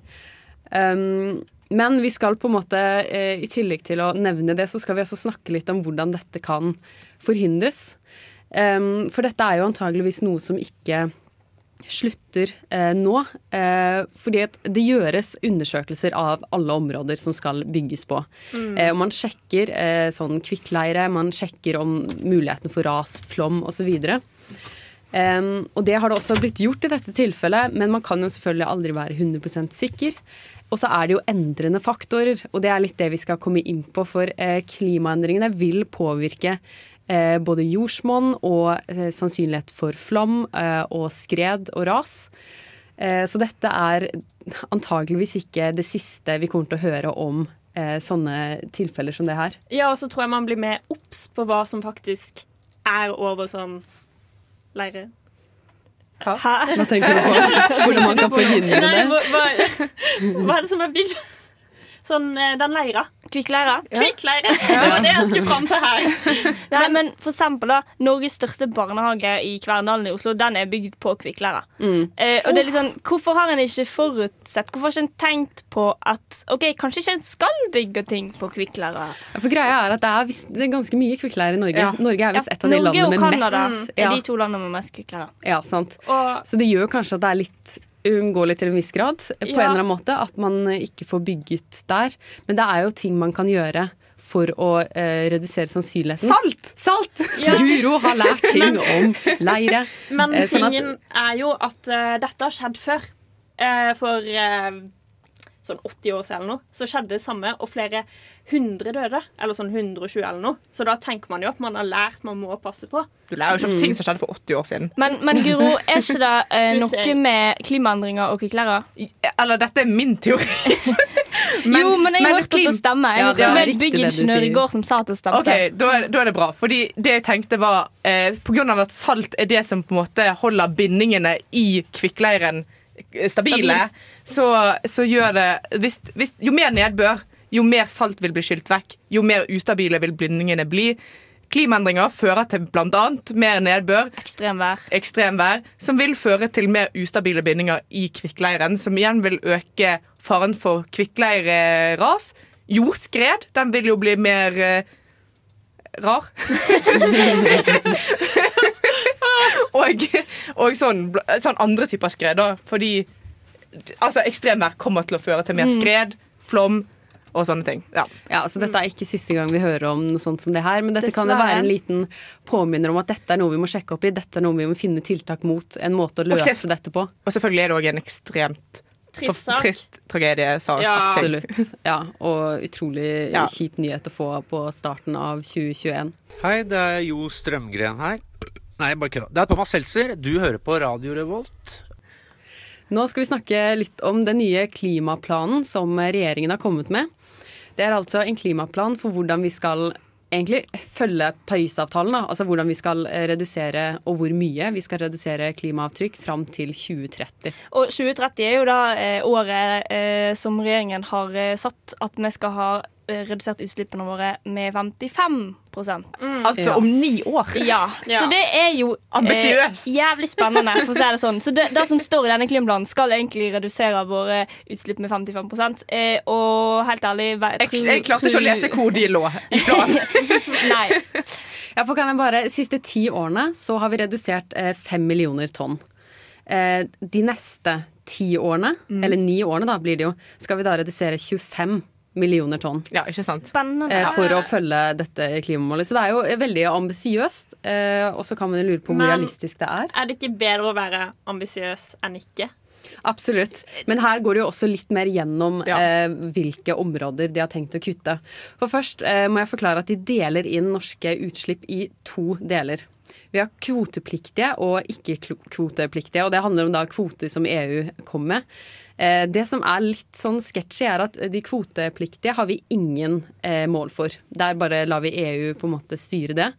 Um, men vi skal på en måte, eh, i tillegg til å nevne det, så skal vi også snakke litt om hvordan dette kan forhindres. Um, for dette er jo antageligvis noe som ikke slutter eh, nå. Eh, fordi det gjøres undersøkelser av alle områder som skal bygges på. Mm. Eh, og man sjekker eh, sånn kvikkleire, man sjekker om muligheten for ras, flom osv. Um, og det har det også blitt gjort i dette tilfellet, men man kan jo selvfølgelig aldri være 100% sikker. Og så er det jo endrende faktorer, og det er litt det vi skal komme inn på. For eh, klimaendringene vil påvirke både jordsmonn og eh, sannsynlighet for flom eh, og skred og ras. Eh, så dette er antageligvis ikke det siste vi kommer til å høre om eh, sånne tilfeller som det her. Ja, og så tror jeg man blir mer obs på hva som faktisk er over sånn leire. Hva? Hva tenker du på? Hvordan man kan forhindre Nei, det? hva, hva, hva er det som er bygd Sånn eh, den leira. Kvikkleira? Kvikkleire. Det var det jeg skulle fram til her. Nei, men for eksempel da, Norges største barnehage i Kverndalen i Oslo Den er bygd på kvikkleira. Mm. Eh, og det er litt sånn, Hvorfor har en ikke forutsett Hvorfor har en ikke tenkt på at Ok, kanskje ikke en skal bygge ting på kvikkleira? For greia er at det er, visst- det er ganske mye kvikkleire i Norge. Ja. Norge er visst Ja, et av de Norge landene og med Canada mest. er de to landene med mest kvikkleira. Ja, sant. Så det gjør kanskje at det er litt uunngåelig til en viss grad, på en eller annen måte, at man ikke får bygget der. Men det er jo ting man kan gjøre for å eh, redusere sannsynligheten. Salt! Salt! Ja. Guro har lært ting om leire. Men Eh, sånn tingen er jo at uh, dette har skjedd før. Uh, for uh, sånn 80 år siden eller noe, så skjedde det samme, og flere hundre døde. Eller sånn 120 eller noe. Så da tenker man jo at man har lært man må passe på. Du lærer jo ikke Mm. av ting som skjedde for 80 år siden. Men, men Guro, er ikke det eh, noe ser- med klimaendringer og kvikkleira? Eller dette er min teori. jo, men jeg har hørt at det stemmer. Jeg Ja, det hørte ja, en byggingeniør i går som sa at det stemte. Ok, da er, da er det bra. Fordi det jeg tenkte var eh, På grunn av at salt er det som på en måte holder bindingene i kvikkleiren stabile, stabile, så, så gjør det hvis, hvis, Jo mer nedbør, jo mer salt vil bli skylt vekk, jo mer ustabile vil bindingene bli. Klimaendringer fører til bl.a. mer nedbør, ekstremvær. ekstremvær, som vil føre til mer ustabile bindinger i kvikkleiren, som igjen vil øke faren for kvikkleireras. Jordskred, den vil jo bli mer eh, rar. og og sånn, sånn andre typer skred, da. Fordi altså, ekstremvær kommer til å føre til mer Mm. skred, flom og sånne ting. Ja. Ja, så Dette er ikke siste gang vi hører om noe sånt som det her, men dette kan jo være en liten påminner om at dette er noe vi må sjekke opp i. Dette er noe vi må finne tiltak mot. En måte å løse se- løse dette på. Og selvfølgelig er det òg en ekstremt Trist trist tragediesak. Ja. Absolutt. Ja, og utrolig Ja. kjip nyhet å få på starten av 2021. Hei, det er Jo Strømgren her. Nei, bare kødda. Det er Thomas Seltzer. Du hører på Radio Revolt. Nå skal vi snakke litt om den nye klimaplanen som regjeringen har kommet med. Det er altså en klimaplan for hvordan vi skal egentlig følge Parisavtalen. Da. Altså hvordan vi skal eh, redusere, og hvor mye vi skal redusere klimaavtrykk fram til 2030. Og 2030 er jo da eh, året eh, som regjeringen har satt at vi skal ha redusert utslippene våre med 55% Altså om ni år. Ja. Ja. Så det er jo Ambisiøst. eh, jævlig spennende, for å si det sånn. Så det, det som står i denne klimaplanen, skal egentlig redusere våre utslipp med 55 eh, Og helt ærlig jeg, Jeg, jeg klarte ikke å lese hvor de lå i planen. Nei. Ja, for kan jeg bare, De siste ti årene så har vi redusert eh, millioner tonn. Eh, de neste ti årene, eller ni årene da blir det jo, skal vi da redusere 25 millioner tonn. Ja, ikke sant? Spennende. Eh, for å følge dette klimamålet. Så det er jo veldig ambisiøst. Eh, og så kan man jo lure på hvor Men- realistisk det er. Er det ikke bedre å være ambisiøs enn ikke? Absolutt. Men her går det jo også litt mer gjennom eh, hvilke områder de har tenkt å kutte. For først eh, må jeg forklare at de deler inn norske utslipp i to deler. Vi har kvotepliktige og ikke-kvotepliktige, og det handler om da kvoter som EU kom med. Eh, det som er litt sånn sketchy, er at de kvotepliktige har vi ingen eh, mål for. Der bare lar vi EU på en måte styre det.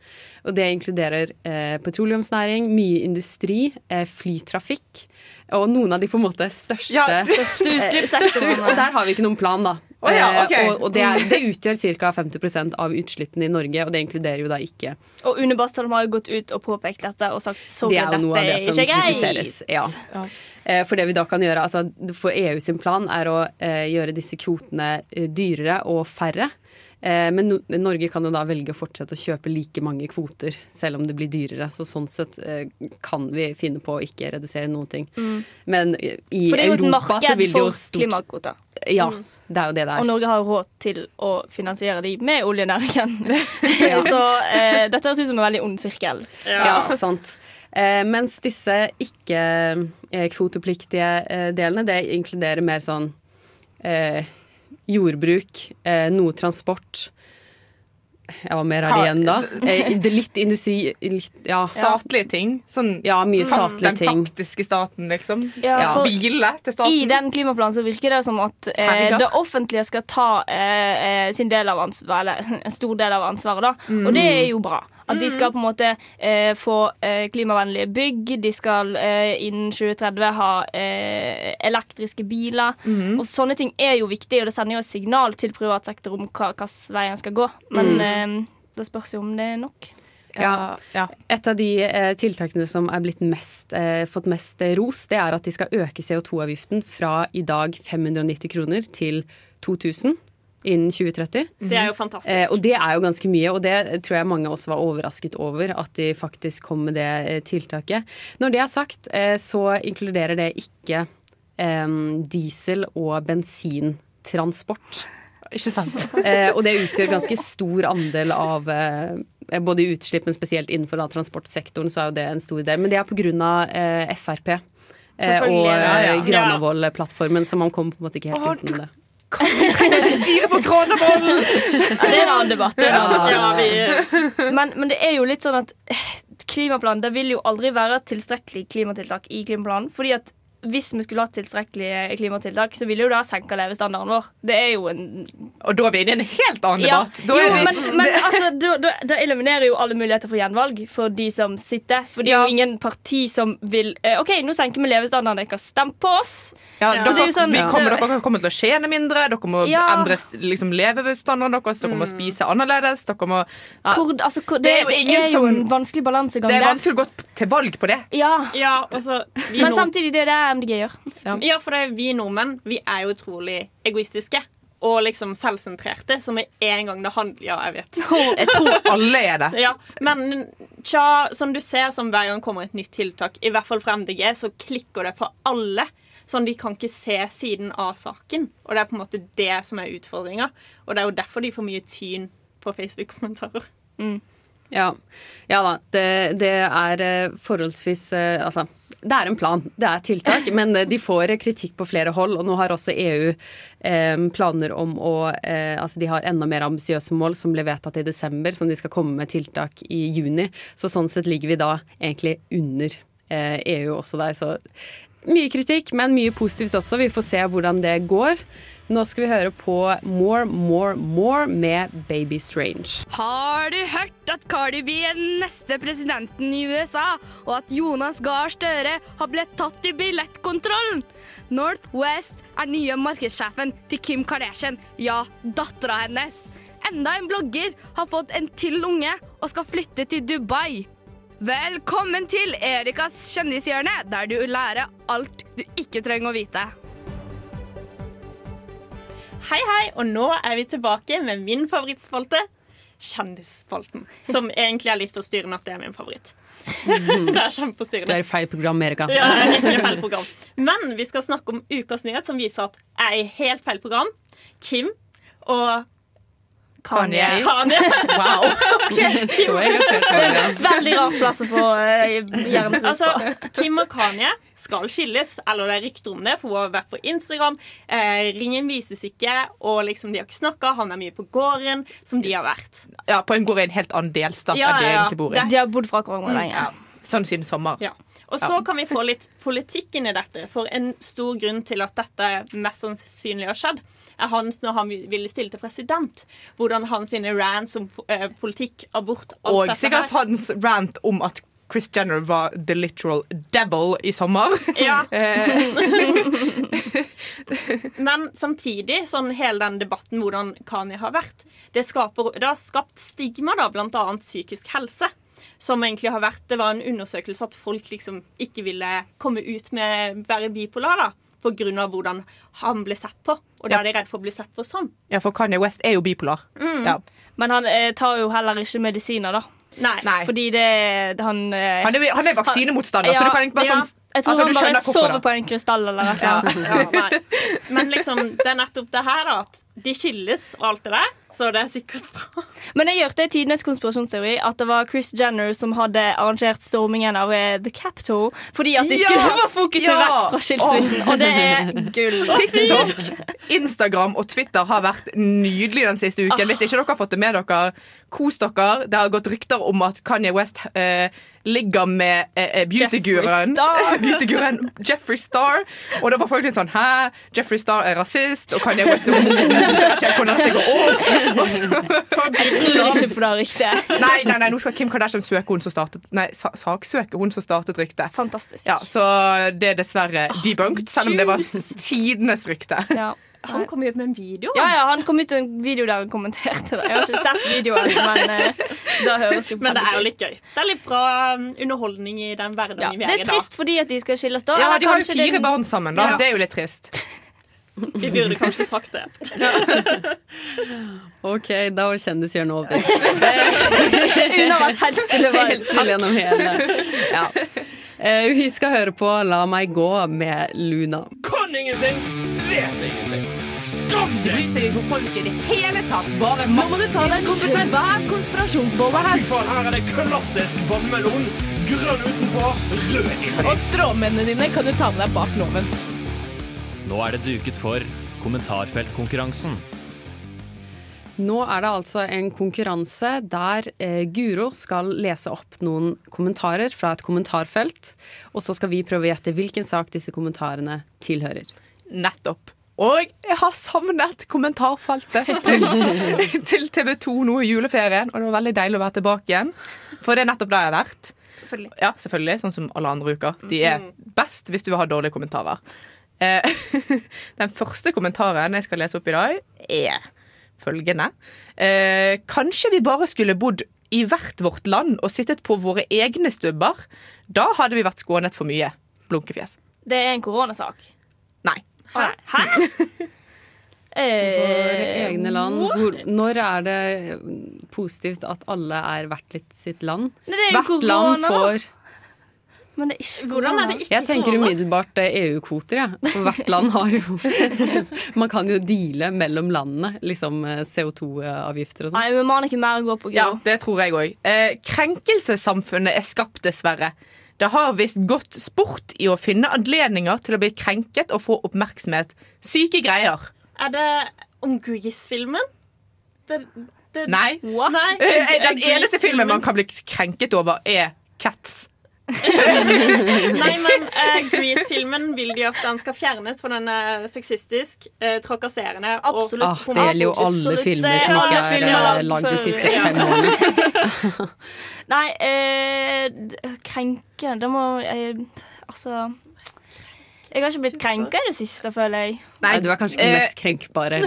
Og det inkluderer eh, petroleumsnæring, mye industri, flytrafikk. Og noen av de på en måte største, Ja, største største, største- Og der har vi ikke noen plan, da. Å ja, okay. Eh, og og det, er, det utgjør ca. 50% av utslippene i Norge, og det inkluderer jo da ikke Og Une Bastholm har jo gått ut og påpekt dette og sagt sorry, Det jo dette det er som ikke greit. kritiseres. Ja. Eh, For det vi da kan gjøre, altså For EU sin plan er å eh, gjøre disse kvotene dyrere og færre. Eh, men no Norge kan jo da velge å fortsette å kjøpe like mange kvoter, selv om det blir dyrere. Så sånn sett kan vi finne på å ikke redusere noen ting. Mm. Men i For det er jo et Europa så marked vil jo for stort klimakvoter. Ja, Mm. Det er jo det det Og er. Norge har råd til å finansiere de med oljenæringen. Så eh, dette høres ut som en veldig ond sirkel. Ja, sant. Eh, mens disse ikke-kvotepliktige eh, delene, det inkluderer mer sånn eh, jordbruk, eh, noe transport. Ja, var mer er det igjen da? Eh, det er litt industri litt, ja. Statlige ting. Sånn Ja, mye statlige den ting. faktiske staten, liksom. Ja, for Biler til staten. I den klimaplanen så virker det som at eh, det offentlige skal ta eh, eh, sin del av ansvaret, eller en stor del av ansvaret, da. Mm. Og det er jo bra. At de skal på en måte eh, få eh, klimavennlige bygg. De skal eh, innen 2030 ha eh, elektriske biler. Mm. Og sånne ting er jo viktig, og det sender jo et signal til privat sektor om hvilken vei en skal gå. Men Mm. det spørs jo om det er nok. Ja. Et av de eh, tiltakene som er blitt mest, eh, fått mest eh, ros, det er at de skal øke CO2-avgiften fra i dag 590 kroner til 2000 innen 2030. Det er jo fantastisk. Eh, og det er jo ganske mye, og det tror jeg mange også var overrasket over, at de faktisk kom med det eh, tiltaket. Når det er sagt, eh, så inkluderer det ikke eh, diesel- og bensintransport. Ikke sant? Eh, og det utgjør ganske stor andel av eh, både utslipp, men spesielt innenfor da, transportsektoren, så er jo det en stor del. Men det er av eh, Frp. Eh, og ja, ja. Granavolden-plattformen, så man kommer på en måte ikke helt utenom det. Styre på Granavolden! Ja, det er en annen debatt. Det en annen Ja, debatt. men, men det er jo litt sånn at eh, klimaplanen det vil jo aldri være et tilstrekkelig klimatiltak i klimaplanen. fordi at hvis vi skulle hatt tilstrekkelige klimatiltak, så ville jo det ha senka levestandarden vår. Det er jo en Og da er vi inne i en helt annen ja. debatt. Da Jo, er vi, men, men altså, da, eliminerer jo alle muligheter for gjenvalg for de som sitter. For det er jo ingen parti som vil eh, OK, nå senker vi levestandarden, dere kan stemme på oss. ja, Så dere, det er jo sånn- vi kommer, dere kommer til å tjene mindre, dere må Ja. endre liksom, levestandarden deres, dere må spise annerledes. Dere må, ja. Hvor, altså, hvor, det, Det er jo ingen er jo som- en vanskelig balansegang Det er vanskelig å gå til valg på det. Ja. Ja, altså, Men samtidig, det er det MDG gjør. Ja, for det, er vi nordmenn vi er jo utrolig egoistiske. Og liksom selvsentrerte, som med en gang det handler Ja, jeg vet. Jeg tror alle er det. Ja, men tja, som du ser, som hver gang kommer et nytt tiltak, i hvert fall fra MDG, så klikker det for alle. Sånn, De kan ikke se siden av saken. Og det er på en måte det som er utfordringa. Og det er jo derfor de får mye tyn på Facebook-kommentarer. Ja, ja da. Det, det er eh, forholdsvis eh, Altså, det er en plan. Det er tiltak. Men eh, de får kritikk på flere hold. Og nå har også EU eh, planer om å eh, Altså, de har enda mer ambisiøse mål som ble vedtatt i desember, som de skal komme med tiltak i juni. Så sånn sett ligger vi da egentlig under EU også der. Så mye kritikk, men mye positivt også. Vi får se hvordan det går. Nå skal vi høre på More, More, More med Baby Strange. Har du hørt at Cardi B er den neste presidenten i USA, og at Jonas Gahr Støre har blitt tatt i billettkontrollen? Northwest er nye markedssjefen til Kim Kardashian, ja, dattera hennes. Enda en blogger har fått en til unge og skal flytte til Dubai. Velkommen til Erikas kjendishjørne, der du lærer alt du ikke trenger å vite. Hei, hei, og nå er vi tilbake med min favorittspalte. Kjendisspalten. Som egentlig er litt forstyrrende at det er min favoritt. det er Du kjempeforstyrrende. er i feil program, Erika. Ja, det er virkelig feil program. Men vi skal snakke om ukas nyhet, som viser at jeg er i helt feil program. Kim og Kanye. Kanye. Wow. Så engasjert. Veldig rar plass å få uh, jernpris Altså. Kim og Kanye skal skilles, eller det er rykter om det, for hun har vært på Instagram. Eh, ringen vises ikke, og liksom de har ikke snakka. Han er mye på gården, som de har vært. Ja, På en gård i en helt annen delstat Ja, enn de ja, ja. egentlig bor i. De har bodd fra hverandre lenge. Sånn siden sommer. Ja. Og så kan vi få litt politikk inn i dette. For en stor grunn til at dette mest sannsynlig har skjedd, er hans når han ville stille til president. Hvordan hans rants om eh, politikk, abort, alt Og sikkert her. hans rant om at Chris Jenner var the literal devil i sommer. Ja. Eh, Men samtidig, sånn hele den debatten hvordan Kanye har vært, det, skaper, det har skapt stigma, da, blant annet psykisk helse. Som egentlig har vært, Det var en undersøkelse at folk liksom ikke ville komme ut med være bipolar. da av hvordan han ble sett på. Og da Ja. er de redd for å bli sett på sånn. ja, for Kanye West er jo bipolar. Mm. Ja. Men han eh, tar jo heller ikke medisiner, da. Nei. Fordi det Han, eh, Han er, han er vaksinemotstander, så du kan egentlig bare sånn Jeg tror altså, han bare sover da. på en krystall eller noe. Ja, ja. Men liksom, det er nettopp det her, da. At de skilles og alt det der, så det er sikkert bra. Men jeg hørte i tidenes konspirasjonsteori at det var Chris Jenner som hadde arrangert stormingen av eh, The Capitol fordi at de Ja! skulle få fokuset Ja! vekk fra skilsmissen. Og det er gull. TikTok, Instagram og Twitter har vært nydelig den siste uken. Hvis ikke dere har fått det med dere, kos dere. Det har gått rykter om at Kanye West eh, ligger med eh, eh, beautyguren Jeffrey Star. Og da var folk litt sånn Hæ? Jeffrey Star er rasist, og Kanye West er homofob. Jeg ikke tror ikke på det ryktet. Nei, nei, nei, nå skal Kim Kardashian søke hun som startet Nei, saksøke hun som startet ryktet. Fantastisk. Ja, Så det er dessverre debunked, selv om det var tidenes rykte. Ja. Han kom jo ut med en video. Ja, ja, han kom ut med en video der han kommenterte det. Jeg har ikke sett videoen, men uh, det høres jo Men det er jo litt gøy. Det er litt bra um, underholdning i den hverdagen Ja, vi det er er i da. trist fordi at de skal skilles da. Ja, De har jo fire den... barn sammen, da. Ja. Det er jo litt trist. Vi burde kanskje sagt det. OK, da var kjendishjørnet over. Hun har vært helt stille var Helt stille gjennom hele. Ja. Eh, vi skal høre på La meg gå med Luna. Kan ingenting, vet ingenting. Skam deg! Bryr seg ikke om folk i det hele tatt. Bare Nå må du ta deg en svær konspirasjonsbolle Fy her. faen, her er det klassisk vannmelon. Grønn utenpå, rød inni. Og stråmennene dine kan du ta med deg bak loven. Nå er det duket for kommentarfeltkonkurransen. Nå er det altså en konkurranse der eh, Guro skal lese opp noen kommentarer fra et kommentarfelt. Og så skal vi prøve å gjette hvilken sak disse kommentarene tilhører. Nettopp. Og jeg har savnet kommentarfeltet til, til TV 2 nå i juleferien. Og det var veldig deilig å være tilbake igjen. For det er nettopp det jeg har vært. Selvfølgelig. Ja, selvfølgelig, Sånn som alle andre uker. De er best hvis du vil ha dårlige kommentarer. Eh, Den første kommentaren jeg skal lese opp i dag, er følgende. Eh, kanskje vi bare skulle bodd i hvert vårt land og sittet på våre egne stubber. Da hadde vi vært skånet for mye. Blunkefjes. Det er en koronasak. Nei. Hæ? Hæ? Våre Eh, egne land. Hvor, når er det positivt at alle er hvert litt sitt land? Nei, det er jo Hvert land får Men det er ikke Hvordan er det ikke Jeg tenker korona? umiddelbart eh, EU-kvoter, jeg. Ja. For hvert land har jo Man kan jo deale mellom landene, liksom eh, CO2-avgifter og sånn. Nei, men man har ikke mer å gå på. Ja, det tror jeg òg. Eh, krenkelsessamfunnet er skapt, dessverre. Det har visst gått sport i å finne anledninger til å bli krenket og få oppmerksomhet. Syke greier. Er det om Grease-filmen? Nei. Nei. Eh, Den eneste filmen man kan bli krenket over, er Cats. Nei, men eh, Grease-filmen vil de at den skal fjernes, for den er sexistisk, eh, trakasserende Absolutt. Ah, det gjelder jo alle Absolutt. filmer som ikke filmer er eh, lagd lagd de siste Ja. fem årene. Nei, eh, krenke Det må eh, Altså Jeg har ikke blitt krenka i det siste, føler jeg. Nei, du er kanskje ikke den eh, mest krenkbare.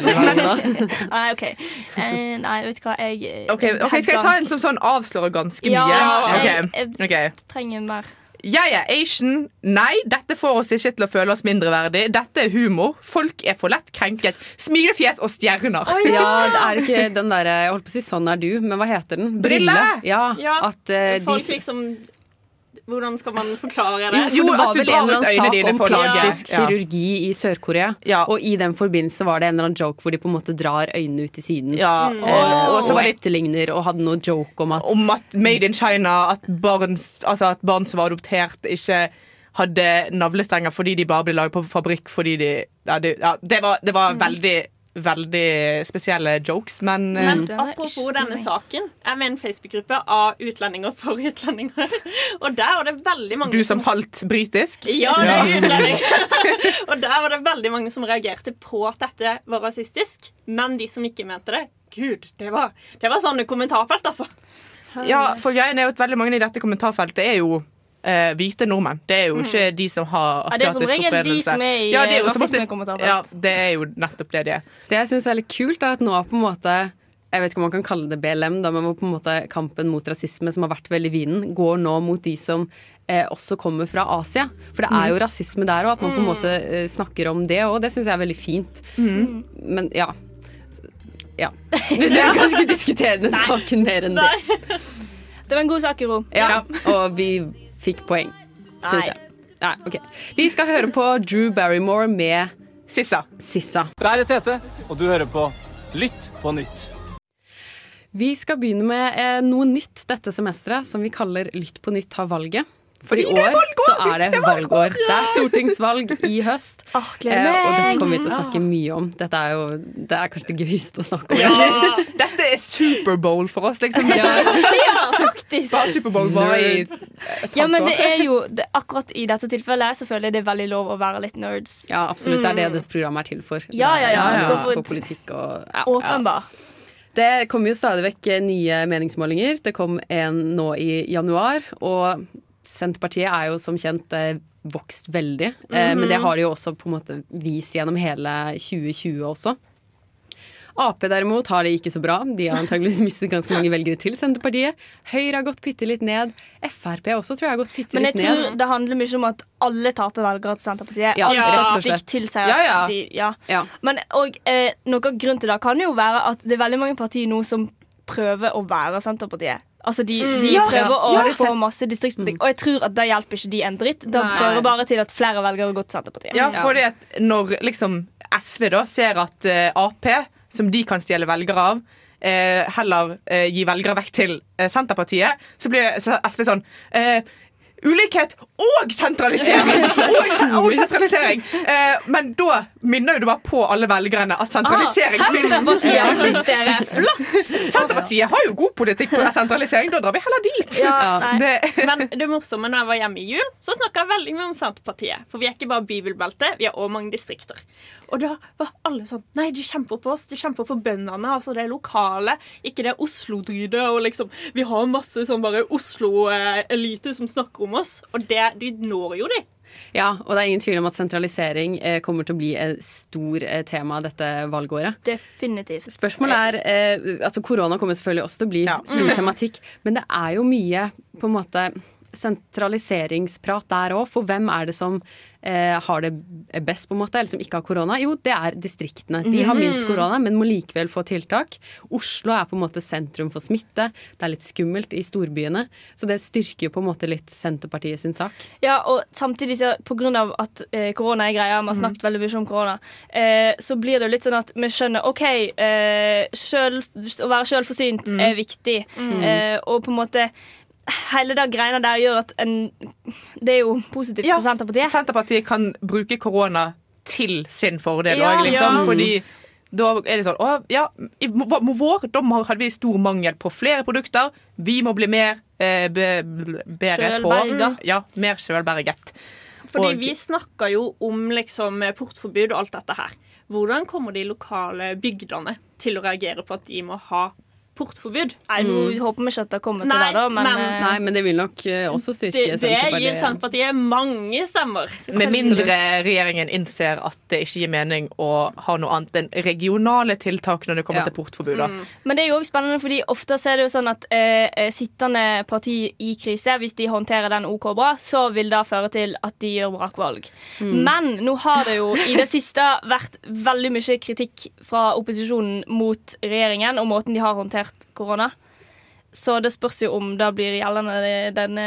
Nei, OK. Eh, nei, vet du hva, jeg okay, Ok, ok, Skal jeg ta en som sånn avslører ganske Ja, mye? jeg, Ok, jeg ok. trenger mer. Jeg er Asian. Nei, dette får oss ikke til å føle oss mindreverdig. Dette er humor. Folk er for lett krenket. Smilefjes og stjerner. Ja, det er ikke den derre Jeg holdt på å si 'sånn er du', men hva heter den? Brille! Ja, Ja, at eh, de liksom Hvordan skal man forklare det? Jo, for det at var du vel drar en eller ut annen øynene sak om for plastisk Ja. kirurgi i Sør-Korea. Ja. Og i den forbindelse var det en eller annen joke hvor de på en måte drar øynene ut til siden. Ja, mm. og- og og, og etterligner og hadde noe joke om at Om at Made in China, at barn, altså at barn som var adoptert, ikke hadde navlestenger fordi de bare ble laget på fabrikk fordi de Ja, det, ja, det var, det var veldig, veldig spesielle jokes, men, eh, Men er apropos denne saken. Jeg er med i en Facebook-gruppe av utlendinger for utlendinger. Og der var det veldig mange du som halvt britisk Ja, det er utlending. og der var det veldig mange som reagerte på at dette var rasistisk. Men de som ikke mente det Gud, det var, det var sånne kommentarfelt, altså. Ja, for greien er jo at veldig mange i dette kommentarfeltet er jo eh, hvite nordmenn. Det er jo ikke de som har Ja, det er som asiatisk regel de som er i, Ja, det er jo. Ja, det er nettopp det de er. Det jeg syns er litt kult, er at nå på en måte jeg vet ikke om man kan kalle det BLM, da, men på en måte kampen mot rasisme som har vært veldig i vinden, går nå mot de som eh, også kommer fra Asia. For det er jo rasisme der òg, at man på en måte eh, snakker om det òg. Det syns jeg er veldig fint. Men ja. ja. Vi trenger kanskje ikke diskutere den saken mer enn det. Det var en god sak, Uro. Ja, og vi fikk poeng, syns jeg. Nei, ok. Vi skal høre på Drew Barrymore med Sissa. Sissa. Det er Tete, og du hører på Lytt på nytt. Vi skal begynne med eh, noe nytt dette semesteret, som vi kaller Lytt på nytt har valget. For i år så er det valgår. Det er stortingsvalg i høst. Oh, og dette kommer vi til å snakke mye om. Dette er jo det er kanskje det gøyeste å snakke om. Dette er Superbowl for oss, liksom. Ja, faktisk. Bare Superbowl bare i et Ja, men det er jo det, Akkurat i dette tilfellet så føler jeg det er veldig lov å være litt nerds. Ja, absolutt. Det er det dette programmet er til for. Ja, ja, ja. ja. er På politikk og ja. Åpenbart. Det kommer jo stadig vekk nye meningsmålinger. Det kom en nå i januar, og Senterpartiet er jo som kjent eh, vokst veldig. Eh, Men det har de jo også på en måte vist gjennom hele 2020 også. Ap derimot har det ikke så bra. De har antakeligvis mistet ganske mange velgere til Senterpartiet. Høyre har gått bitte litt ned. Frp også tror jeg har gått bitte Men jeg tror ned. det handler mye om at alle taper velgere til Senterpartiet. Ja, All og statistikk tilsier Ja, at ja. de ja. Ja. Men og, eh, noe av grunnen til det kan jo være at det er veldig mange partier nå som prøver å være Senterpartiet. Altså De, Mm. de prøver ja. å Ja, få masse distriktspolitikk, og jeg tror at det hjelper ikke de en dritt. Det Nei. fører bare til at flere velgere gå til Senterpartiet. Ja, fordi at når liksom SV da ser at uh, Ap, som de kan stjele velgere av, uh, heller uh, gi velgere vekk til eh, Senterpartiet, så blir SV sånn eh, Ulikhet og sentralisering! Og, se- og sentralisering! Eh, men da minner jo du bare på alle velgerne at sentralisering Ah, Senterpartiet synes det er flott! Senterpartiet har jo god politikk på sentralisering. Da drar vi heller dit. nei. Men det morsomme når jeg var hjemme i jul, så snakka jeg veldig mye om Senterpartiet. For vi er ikke bare bybelbelte, vi har også mange distrikter. Og da var alle sånn Nei, de kjemper for oss. De kjemper for bøndene. Altså det lokale. Ikke det Oslo-drydet. Og liksom Vi har masse sånn bare Oslo-elite som snakker om oss. Og det, de når jo de. Ja, og det er ingen tvil om at sentralisering eh, kommer til å bli et stor eh, tema dette valgåret. Definitivt. Spørsmålet er eh, altså Korona kommer selvfølgelig også til å bli stor Mm. tematikk, men det er jo mye på en måte sentraliseringsprat der òg. For hvem er det som eh, har det best, på en måte, eller som ikke har korona? Jo, det er distriktene. De har minst Mhm. korona, men må likevel få tiltak. Oslo er på en måte sentrum for smitte. Det er litt skummelt i storbyene. Så det styrker jo på en måte litt Senterpartiet sin sak. Ja, og samtidig så på grunn av at eh, korona er greia, vi har snakket veldig mye om korona, eh, så blir det jo litt sånn at vi skjønner OK, eh, selv, å være sjølforsynt Mm. er viktig, Mm. eh, og på en måte Hele det greiene der gjør at en Det er jo positivt Ja, for Senterpartiet. Senterpartiet kan bruke korona til sin fordel Ja, liksom. ja. Fordi da er det sånn Å ja, i vår da hadde vi stor mangel på flere produkter. Vi må bli mer eh, be, bedre på Ja, mer sjølberget. Fordi Og- vi snakker jo om liksom portforbud og alt dette her. Hvordan kommer de lokale bygdene til å reagere på at de må ha portforbud? Nei, nå håper vi ikke at det kommer til det, da, men, eh, Nei, men det vil nok eh, også styrke det, det gir Senterpartiet. Senterpartiet mange stemmer. Med mindre regjeringen innser at det ikke gir mening å ha noe annet enn regionale tiltak når det kommer Ja. til portforbud. Mm. Men det er jo også spennende, fordi ofte så er det jo sånn at eh, eh, sittende parti i krise, hvis de håndterer den OK bra, så vil det føre til at de gjør brakvalg. Mm. Men nå har det jo i det siste vært veldig mye kritikk fra opposisjonen mot regjeringen og måten de har håndtert korona. Så det spørs jo om det blir gjeldende denne,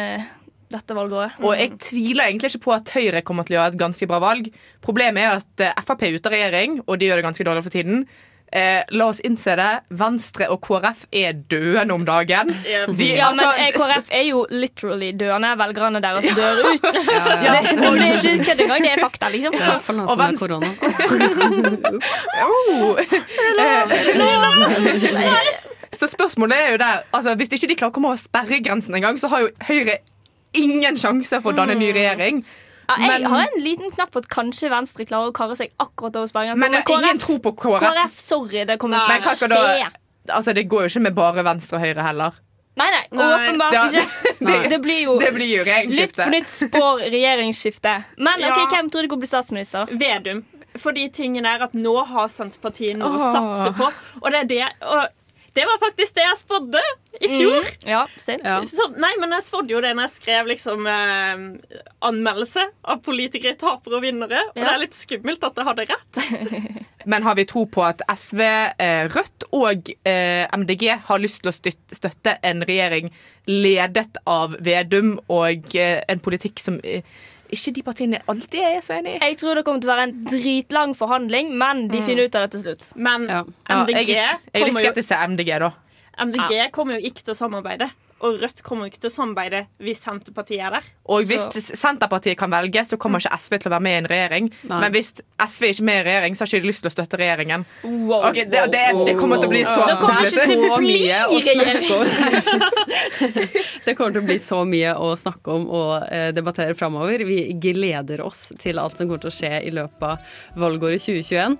dette valgåret. Og jeg tviler egentlig ikke på at Høyre kommer til å gjøre et ganske bra valg. Problemet er at eh, Frp er ute av regjering, og de gjør det ganske dårlig for tiden. Eh, la oss innse det. Venstre og KrF er døende om dagen. De, ja, men altså, men KrF er jo literally døende. Velgerne deres dør ut. Ja, ja. Det, det, det er ikke kødd engang, det er fakta, liksom. Ja, for Og som Venstre- korona. Oh. Eh, Så spørsmålet er jo der altså, Hvis ikke de klarer å komme over sperregrensen engang, så har jo Høyre ingen sjanse for å danne ny regjering. Ja, jeg Men- har en liten knapp på at kanskje Venstre klarer å karre seg akkurat over sperregrensen. Men men KrF, ingen tro på KrF. KrF, sorry, det kommer ikke til å da skje. Altså, Det går jo ikke med bare Venstre og Høyre heller. Nei, nei, Nei. åpenbart Ja, ikke. det- Det blir jo det blir jo. Litt på nytt spår regjeringsskifte. Men ok, Ja. hvem tror du går bli statsminister? Vedum. Fordi tingen er at nå har Senterpartiet noe å satse på. Og det er det og det var faktisk det jeg spådde i fjor. Mm, ja, ja. Så, nei, men jeg spådde jo det når jeg skrev liksom eh, anmeldelse av politikere, tapere og vinnere. Og det er litt skummelt at jeg hadde rett. Men har vi tro på at SV, eh, Rødt og eh, MDG har lyst til å støtte, støtte en regjering ledet av Vedum og eh, en politikk som eh, ikke de partiene alltid er så enig i. Jeg tror det kommer til å være en dritlang forhandling, men de Mm. finner ut av det til slutt. Men Ja, MDG jeg, jeg er litt skeptisk til MDG, da. MDG kommer jo ikke til å samarbeide. Og Rødt kommer ikke til å samarbeide hvis Senterpartiet er der. Og Så- hvis Senterpartiet kan velge, så kommer ikke SV til å være med i en regjering. Nei. Men hvis SV ikke er med i regjering, så har ikke de lyst til å støtte regjeringen. Wow, okay, det, det, det kommer til å bli så Det kommer ikke til å bli mye å snakke om. Det kommer til å bli så mye å snakke om og eh, debattere framover. Vi gleder oss til alt som kommer til å skje i løpet av valgåret 2021.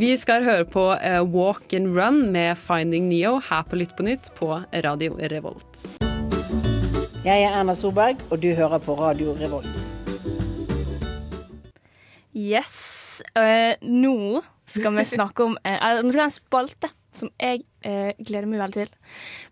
Vi skal høre på eh, Walk and Run med Finding Neo her på Lytt på nytt på Radio Revolt. Jeg er Erna Solberg, og du hører på Radio Revolt. Yes. Uh, nå skal vi snakke om Nå eller, Vi skal ha en spalte som jeg eh, gleder meg veldig til.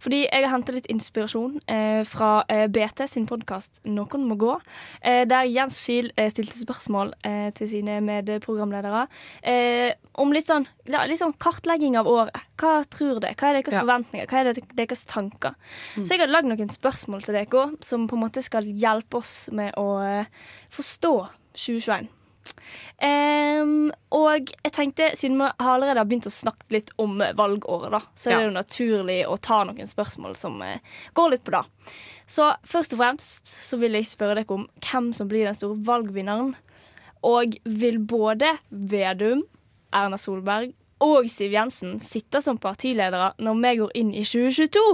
Fordi jeg har henta litt inspirasjon eh, fra eh, BT sin podkast 'Noen må gå', eh, der Jens Kiel eh, stilte spørsmål eh, til sine medprogramledere eh, om litt sånn, litt sånn kartlegging av året. Hva tror dere? Hva er deres Ja. forventninger? Hva er deres tanker? Så jeg har lagd noen spørsmål til dere som på en måte skal hjelpe oss med å forstå 2021. Ehm, og jeg tenkte, siden vi allerede har begynt å snakke litt om valgåret, da, så er det jo naturlig å ta noen spørsmål som uh, går litt på det. Så først og fremst så vil jeg spørre dere om hvem som blir den store valgvinneren. Og vil både Vedum, Erna Solberg og Siv Jensen sitte som partiledere når vi går inn i 2022?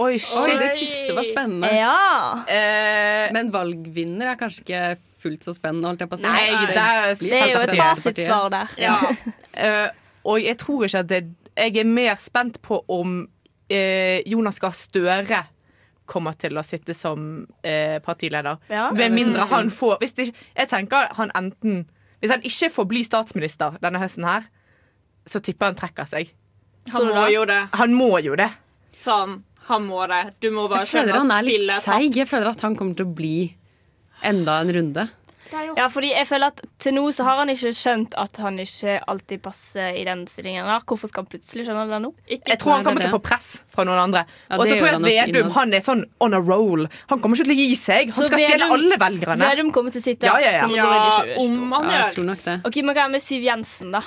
Oi, shit. det siste var spennende. Ja. Men valgvinner er kanskje ikke fullt så spennende, holdt jeg på å si. Nei, det er, jo et fasitsvar der. Ja. uh, og jeg tror ikke at det Jeg er mer spent på om uh, Jonas Gahr Støre kommer til å sitte som uh, partileder. Ja. Med mindre han får hvis det, Jeg tenker han enten Hvis han ikke får bli statsminister denne høsten her, så tipper han trekker seg. Han må jo det. Han må jo det. Sånn, han må det. Du må bare skjønne at spillet er seig. Jeg føler at han kommer til å bli enda en runde. Ja, fordi jeg føler at til nå så har han ikke skjønt at han ikke alltid passer i den stillingen der. Hvorfor skal han plutselig skjønne det nå? Jeg tror han kommer til å få press fra noen andre. Ja, og så tror jeg at Vedum han er sånn on a roll. Han kommer ikke til å gi seg. Han Så skal stjele alle velgerne. Vedum kommer til å sitte Ja, ja, ja. Ja, om han Ja, jeg tror nok det. Ok, men hva med Siv Jensen, da?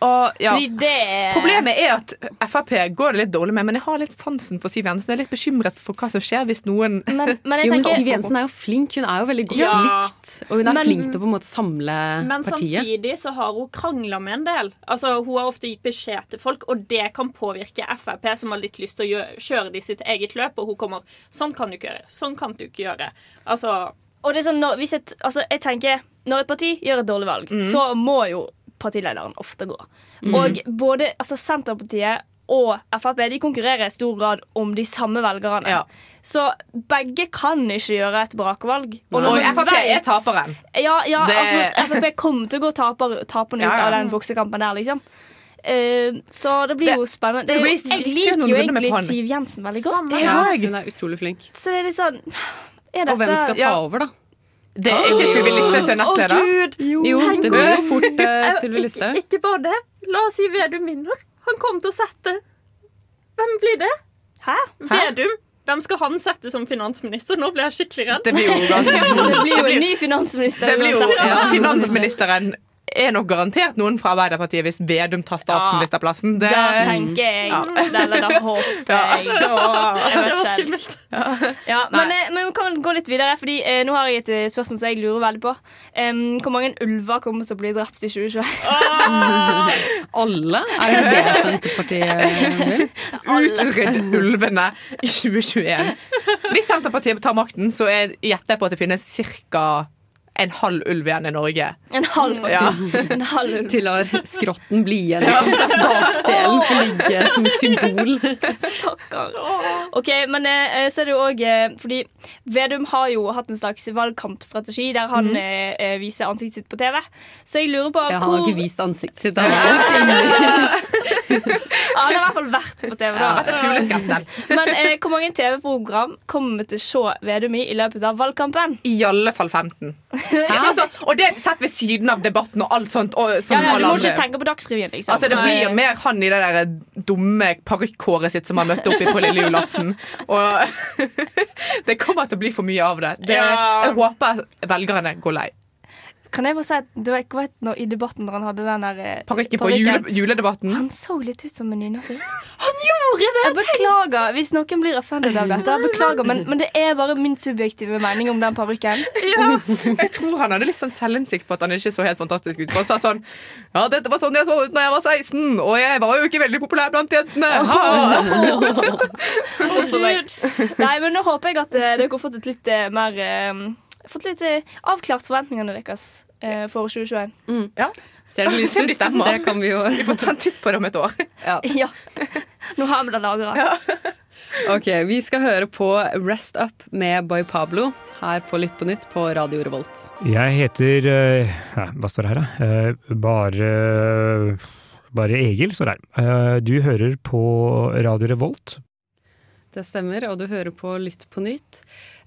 Og, ja. Det Problemet er at Frp går det litt dårlig med, men jeg har litt sansen for Siv Jensen. Jeg er litt bekymret for hva som skjer hvis noen men jeg jo, men tenker- Siv Jensen er jo flink. Hun er jo veldig godt Ja. likt. Og hun er Men- flink til å på en måte samle Men partiet. samtidig så har hun krangla med en del. Altså, Hun har ofte gitt beskjed til folk, og det kan påvirke Frp, som har litt lyst til å gjøre, kjøre de sitt eget løp. Og hun kommer Sånn kan du ikke gjøre. Sånn kan du ikke gjøre. Altså Og det er sånn, når, hvis et, altså, jeg tenker, når et parti gjør et dårlig valg, mm. så må jo partilederen ofte gå. Mm. Og både altså, Senterpartiet og Frp de konkurrerer i stor grad om de samme velgerne. Så begge kan ikke gjøre et brakvalg. Og når Frp vet, er taperen. Ja, ja Det- altså Frp kommer til å gå taper, taperne ut Ja, ja. av den boksekampen der, liksom. Uh, så det blir jo spennende. Det er jo, jeg liker jo egentlig. Siv Jensen veldig godt. Ja, hun er utrolig flink. Så det er litt sånn er Og hvem skal ta Ja. over, da? Det er ikke Sylvi Listhaug som er nestleder. Å, Gud! Jo, jo det går jo fort uh, Sylvi Listhaug. Ikke, ikke bare det. La oss si Vedum vinner. Han kommer til å sette Hvem blir det? Hæ? Vedum. Hvem skal han sette som finansminister? Nå blir jeg skikkelig redd. Det blir jo Det blir jo en ny finansminister Det blir jo ja, Finansministeren er nok garantert noen fra Arbeiderpartiet hvis Vedum tar statsministerplassen. Det, Da tenker jeg Ja. Eller da håper jeg. Jeg Det var skummelt. Ja, men, eh, men vi kan gå litt videre, Fordi eh, nå har jeg et eh, spørsmål som jeg lurer veldig på. Um, hvor mange ulver kommer til å bli drept i 2021? Alle? Er det det Senterpartiet vil? Utrydde ulvene i 2021. Hvis Senterpartiet tar makten, så er- gjetter jeg på at det finnes ca. en halv ulv igjen i Norge. En halv, faktisk. En halv ulv. Til lar skrotten bli igjen. Bakdelen får som et symbol. Stakkar. Ok, men eh, så er det jo òg eh, Fordi Vedum har jo hatt en slags valgkampstrategi der han mm. eh, eh, viser ansiktet sitt på TV. Så jeg lurer på Ja, han har hvor ikke vist ansiktet sitt. Han Ja, han har i hvert fall vært på TV. Ja. Men eh, hvor mange TV-program kommer vi til å se Vedum i i løpet av valgkampen? I alle fall 15. altså, og det sett ved siden av debatten og alt sånt. Og, Ja, ja, du må ikke tenke på Dagsrevyen, liksom. Altså, det blir mer han i det der dumme parykkhåret sitt som han møtte opp i på lille julaften. Og det kommer til å bli for mye av det. det. Jeg håper velgerne går lei. Kan jeg bare si at du vet, hva når, I debatten når han hadde den der eh, Parykken på jule, juledebatten. Han så litt ut som en nynazi. Han gjorde det! Jeg beklager hvis noen blir offended av dette. Beklager, men, men det er bare min subjektive mening om den parykken. Ja, jeg tror han hadde litt sånn selvinnsikt på at han ikke så helt fantastisk ut. Han sa sånn Ja, dette var sånn jeg så ut da jeg var 16, og jeg var jo ikke veldig populær blant jentene. Ha! Oh. Nei, men nå håper jeg at eh, dere har fått et litt eh, mer Fått litt eh, avklart forventningene deres eh, for 2021. Ja. Ser det lyst ut? stemmer. Det kan vi jo Vi får ta en titt på det om et år. Ja. Nå har vi det lagra. Ok, Vi skal høre på Rest Up med Boy Pablo her på Lytt på nytt på Radio Revolt. Jeg heter uh, ja, Hva står det her, da? Uh, Bare Bare Egil står her. Eh, Du hører på Radio Revolt. Det stemmer, og du hører på Lytt på nytt.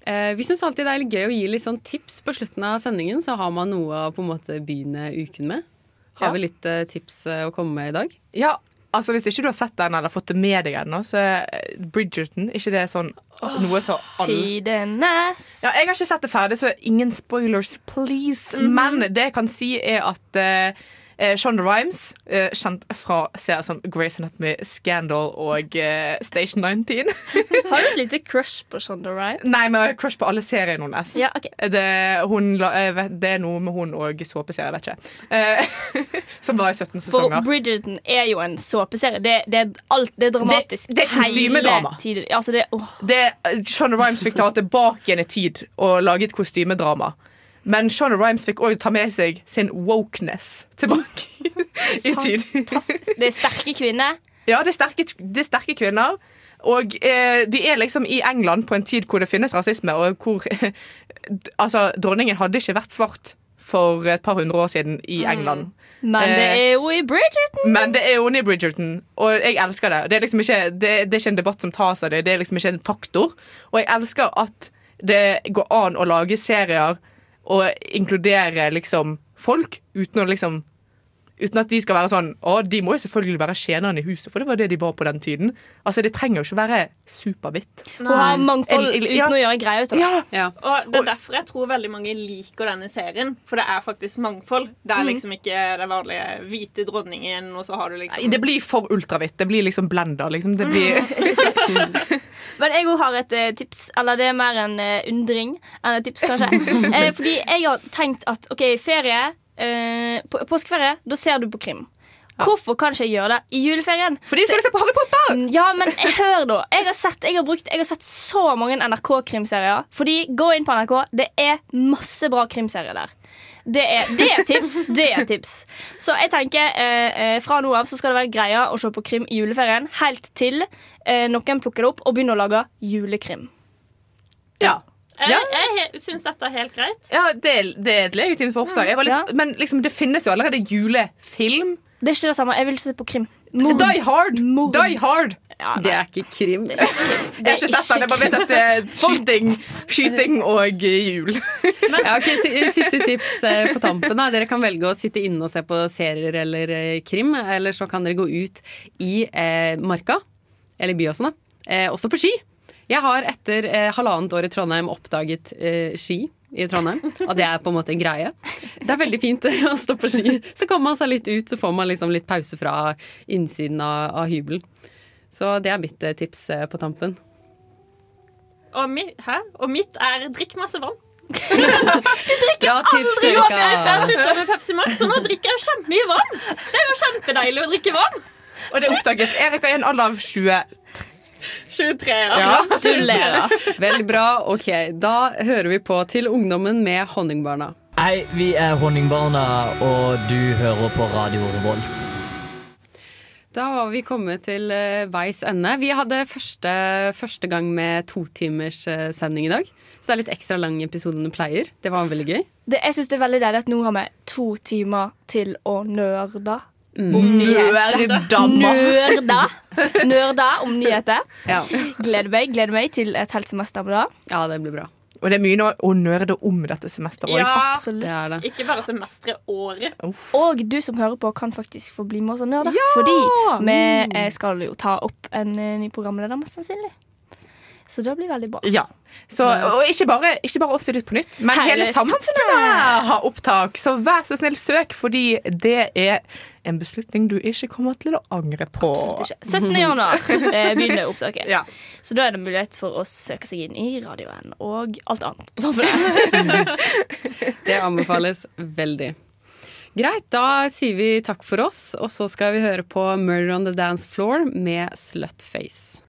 Eh, vi syns alltid det er litt gøy å gi litt sånn tips på slutten av sendingen, så har man noe å på en måte begynne uken med. Har Ja. vi litt eh, tips eh, å komme med i dag? Ja, altså Hvis ikke du har sett den eller fått det med deg ennå, så er Bridgerton ikke det sånn noe så alle Tidenes. Ja, Jeg har ikke sett det ferdig, så ingen spoilers, please. Mhm. Men det jeg kan si, er at eh, eh, Shonda Rhimes, eh, kjent fra serier som Grace Anatomy, Scandal og eh, Station 19 Har du et lite crush på Shonda Rhimes? Nei, men jeg har crush på alle seriene hennes. Ja, okay. det, hun, vet, det er noe med hun og såpeserie, vet ikke. Eh, som var i 17 sesonger. For. Bridgerton er jo en såpeserie. Det, det, er alt, det er dramatisk. Det- er kostymedrama. Altså det, Shonda Rhimes fikk ta tilbake igjen i tid og lage et kostymedrama. Men Shonda Rhimes fikk også ta med seg sin wokeness tilbake i tid. Det er sterke kvinner. Ja, det er sterke, det er sterke kvinner. Og eh, vi er liksom i England på en tid hvor det finnes rasisme, og hvor altså, dronningen hadde ikke vært svart for et par hundre år siden i England. Men det Eh, er jo i Bridgerton. men det er jo i Bridgerton, og jeg elsker det. Det er liksom ikke, det, det er ikke en debatt som tas av det, det er liksom ikke en faktor. Og jeg elsker at det går an å lage serier og inkludere liksom folk uten å liksom Uten at de skal være sånn Å, de må jo selvfølgelig være tjenerne i huset, for det var det de var på den tiden. Altså, Det trenger jo ikke være superhvitt. Hun har mangfold En- uten ja. å gjøre greie ut av det. Ja. Og Det er derfor jeg tror veldig mange liker denne serien. For det er faktisk mangfold. Det er Mm. liksom ikke den vanlige hvite dronningen, og så har du liksom Nei, Det blir for ultravitt. Det blir liksom blender. Liksom. Det blir Men jeg òg har et eh, tips. Eller det er mer en eh, undring enn et tips, kanskje. eh, fordi jeg har tenkt at OK, ferie eh, på, Påskeferie, da ser du på krim. Hvorfor kan ikke jeg gjøre det i juleferien? Fordi skal du se på Harry Potter! Ja, men hør da. Jeg har sett, jeg har brukt, jeg har sett så mange NRK-krimserier. Fordi, gå inn på NRK. Det er masse bra krimserier der. Det er, det er tips. Det er tips. Så jeg tenker eh, eh, fra nå av så skal det være greia å se på krim i juleferien. Helt til eh, noen plukker det opp og begynner å lage julekrim. Ja. Jeg, Ja. jeg syns dette er helt greit. Ja, det, er- det er et legitimt forslag. Jeg var litt, Men liksom, det finnes jo allerede julefilm. Det er ikke det samme. Jeg vil se på krim. Die Hard! Die Hard! det er ikke krim. Jeg har ikke sett den, jeg bare vet at det er skyting, skyting og jul. Ja, okay, Siste tips eh, på tampen. da Dere kan velge å sitte inne og se på serier eller eh, krim. Eller så kan dere gå ut i eh, marka, eller Byåsen, da. Eh, også på ski. Jeg har etter eh, halvannet år i Trondheim oppdaget eh, ski i Trondheim. Og det er på en måte en greie. Det er veldig fint å stå på ski. Så kommer man seg litt ut, så får man liksom litt pause fra innsiden av, av hybelen. Så det er mitt eh, tips eh, på tampen. Og, mi, hæ? og mitt er drikk masse vann. Bra tips, Aldri vann! Jeg har slutta med Pepsi Max, så nå drikker jeg kjempemye vann. Det er jo kjempedeilig å drikke vann. Og det oppdaget Erika i en alder av 20. 23, Ja. Gratulerer. Veldig bra. Ok, da hører vi på Til ungdommen med Honningbarna. Hei, vi er Honningbarna, og du hører på Radio Revolt. Da var vi kommet til eh, veis ende. Vi hadde første, første gang med totimerssending sending i dag. Så det er litt ekstra lang episode enn det pleier. Det var veldig gøy. Det, jeg synes det er veldig deilig at nå har vi to timer til å nerde om nyheter. Nørda. Nerder om nyheter. Ja. Gleder meg gleder meg til et helt semester med det. Ja, det blir bra. Og det er mye å nørde om dette semesteret òg. Ja, Absolutt. Ikke bare semesteret, året. Og du som hører på, kan faktisk få bli med oss og nerde. Fordi vi eh, skal jo ta opp en eh, ny programleder, mest sannsynlig. Så det blir veldig bra. Ja. Så, og ikke bare, ikke bare oss i Lytt på nytt, men hele, Hele samfunnet har opptak. Så vær så snill, søk, fordi det er en beslutning du ikke kommer til å angre på. Absolutt ikke. 17. januar eh, begynner opptaket. Så da er det mulighet for å søke seg inn i radioen og alt annet på samfunnet. Det anbefales veldig. Greit, da sier vi takk for oss, og så skal vi høre på Murder on the Dance Floor med Slutface.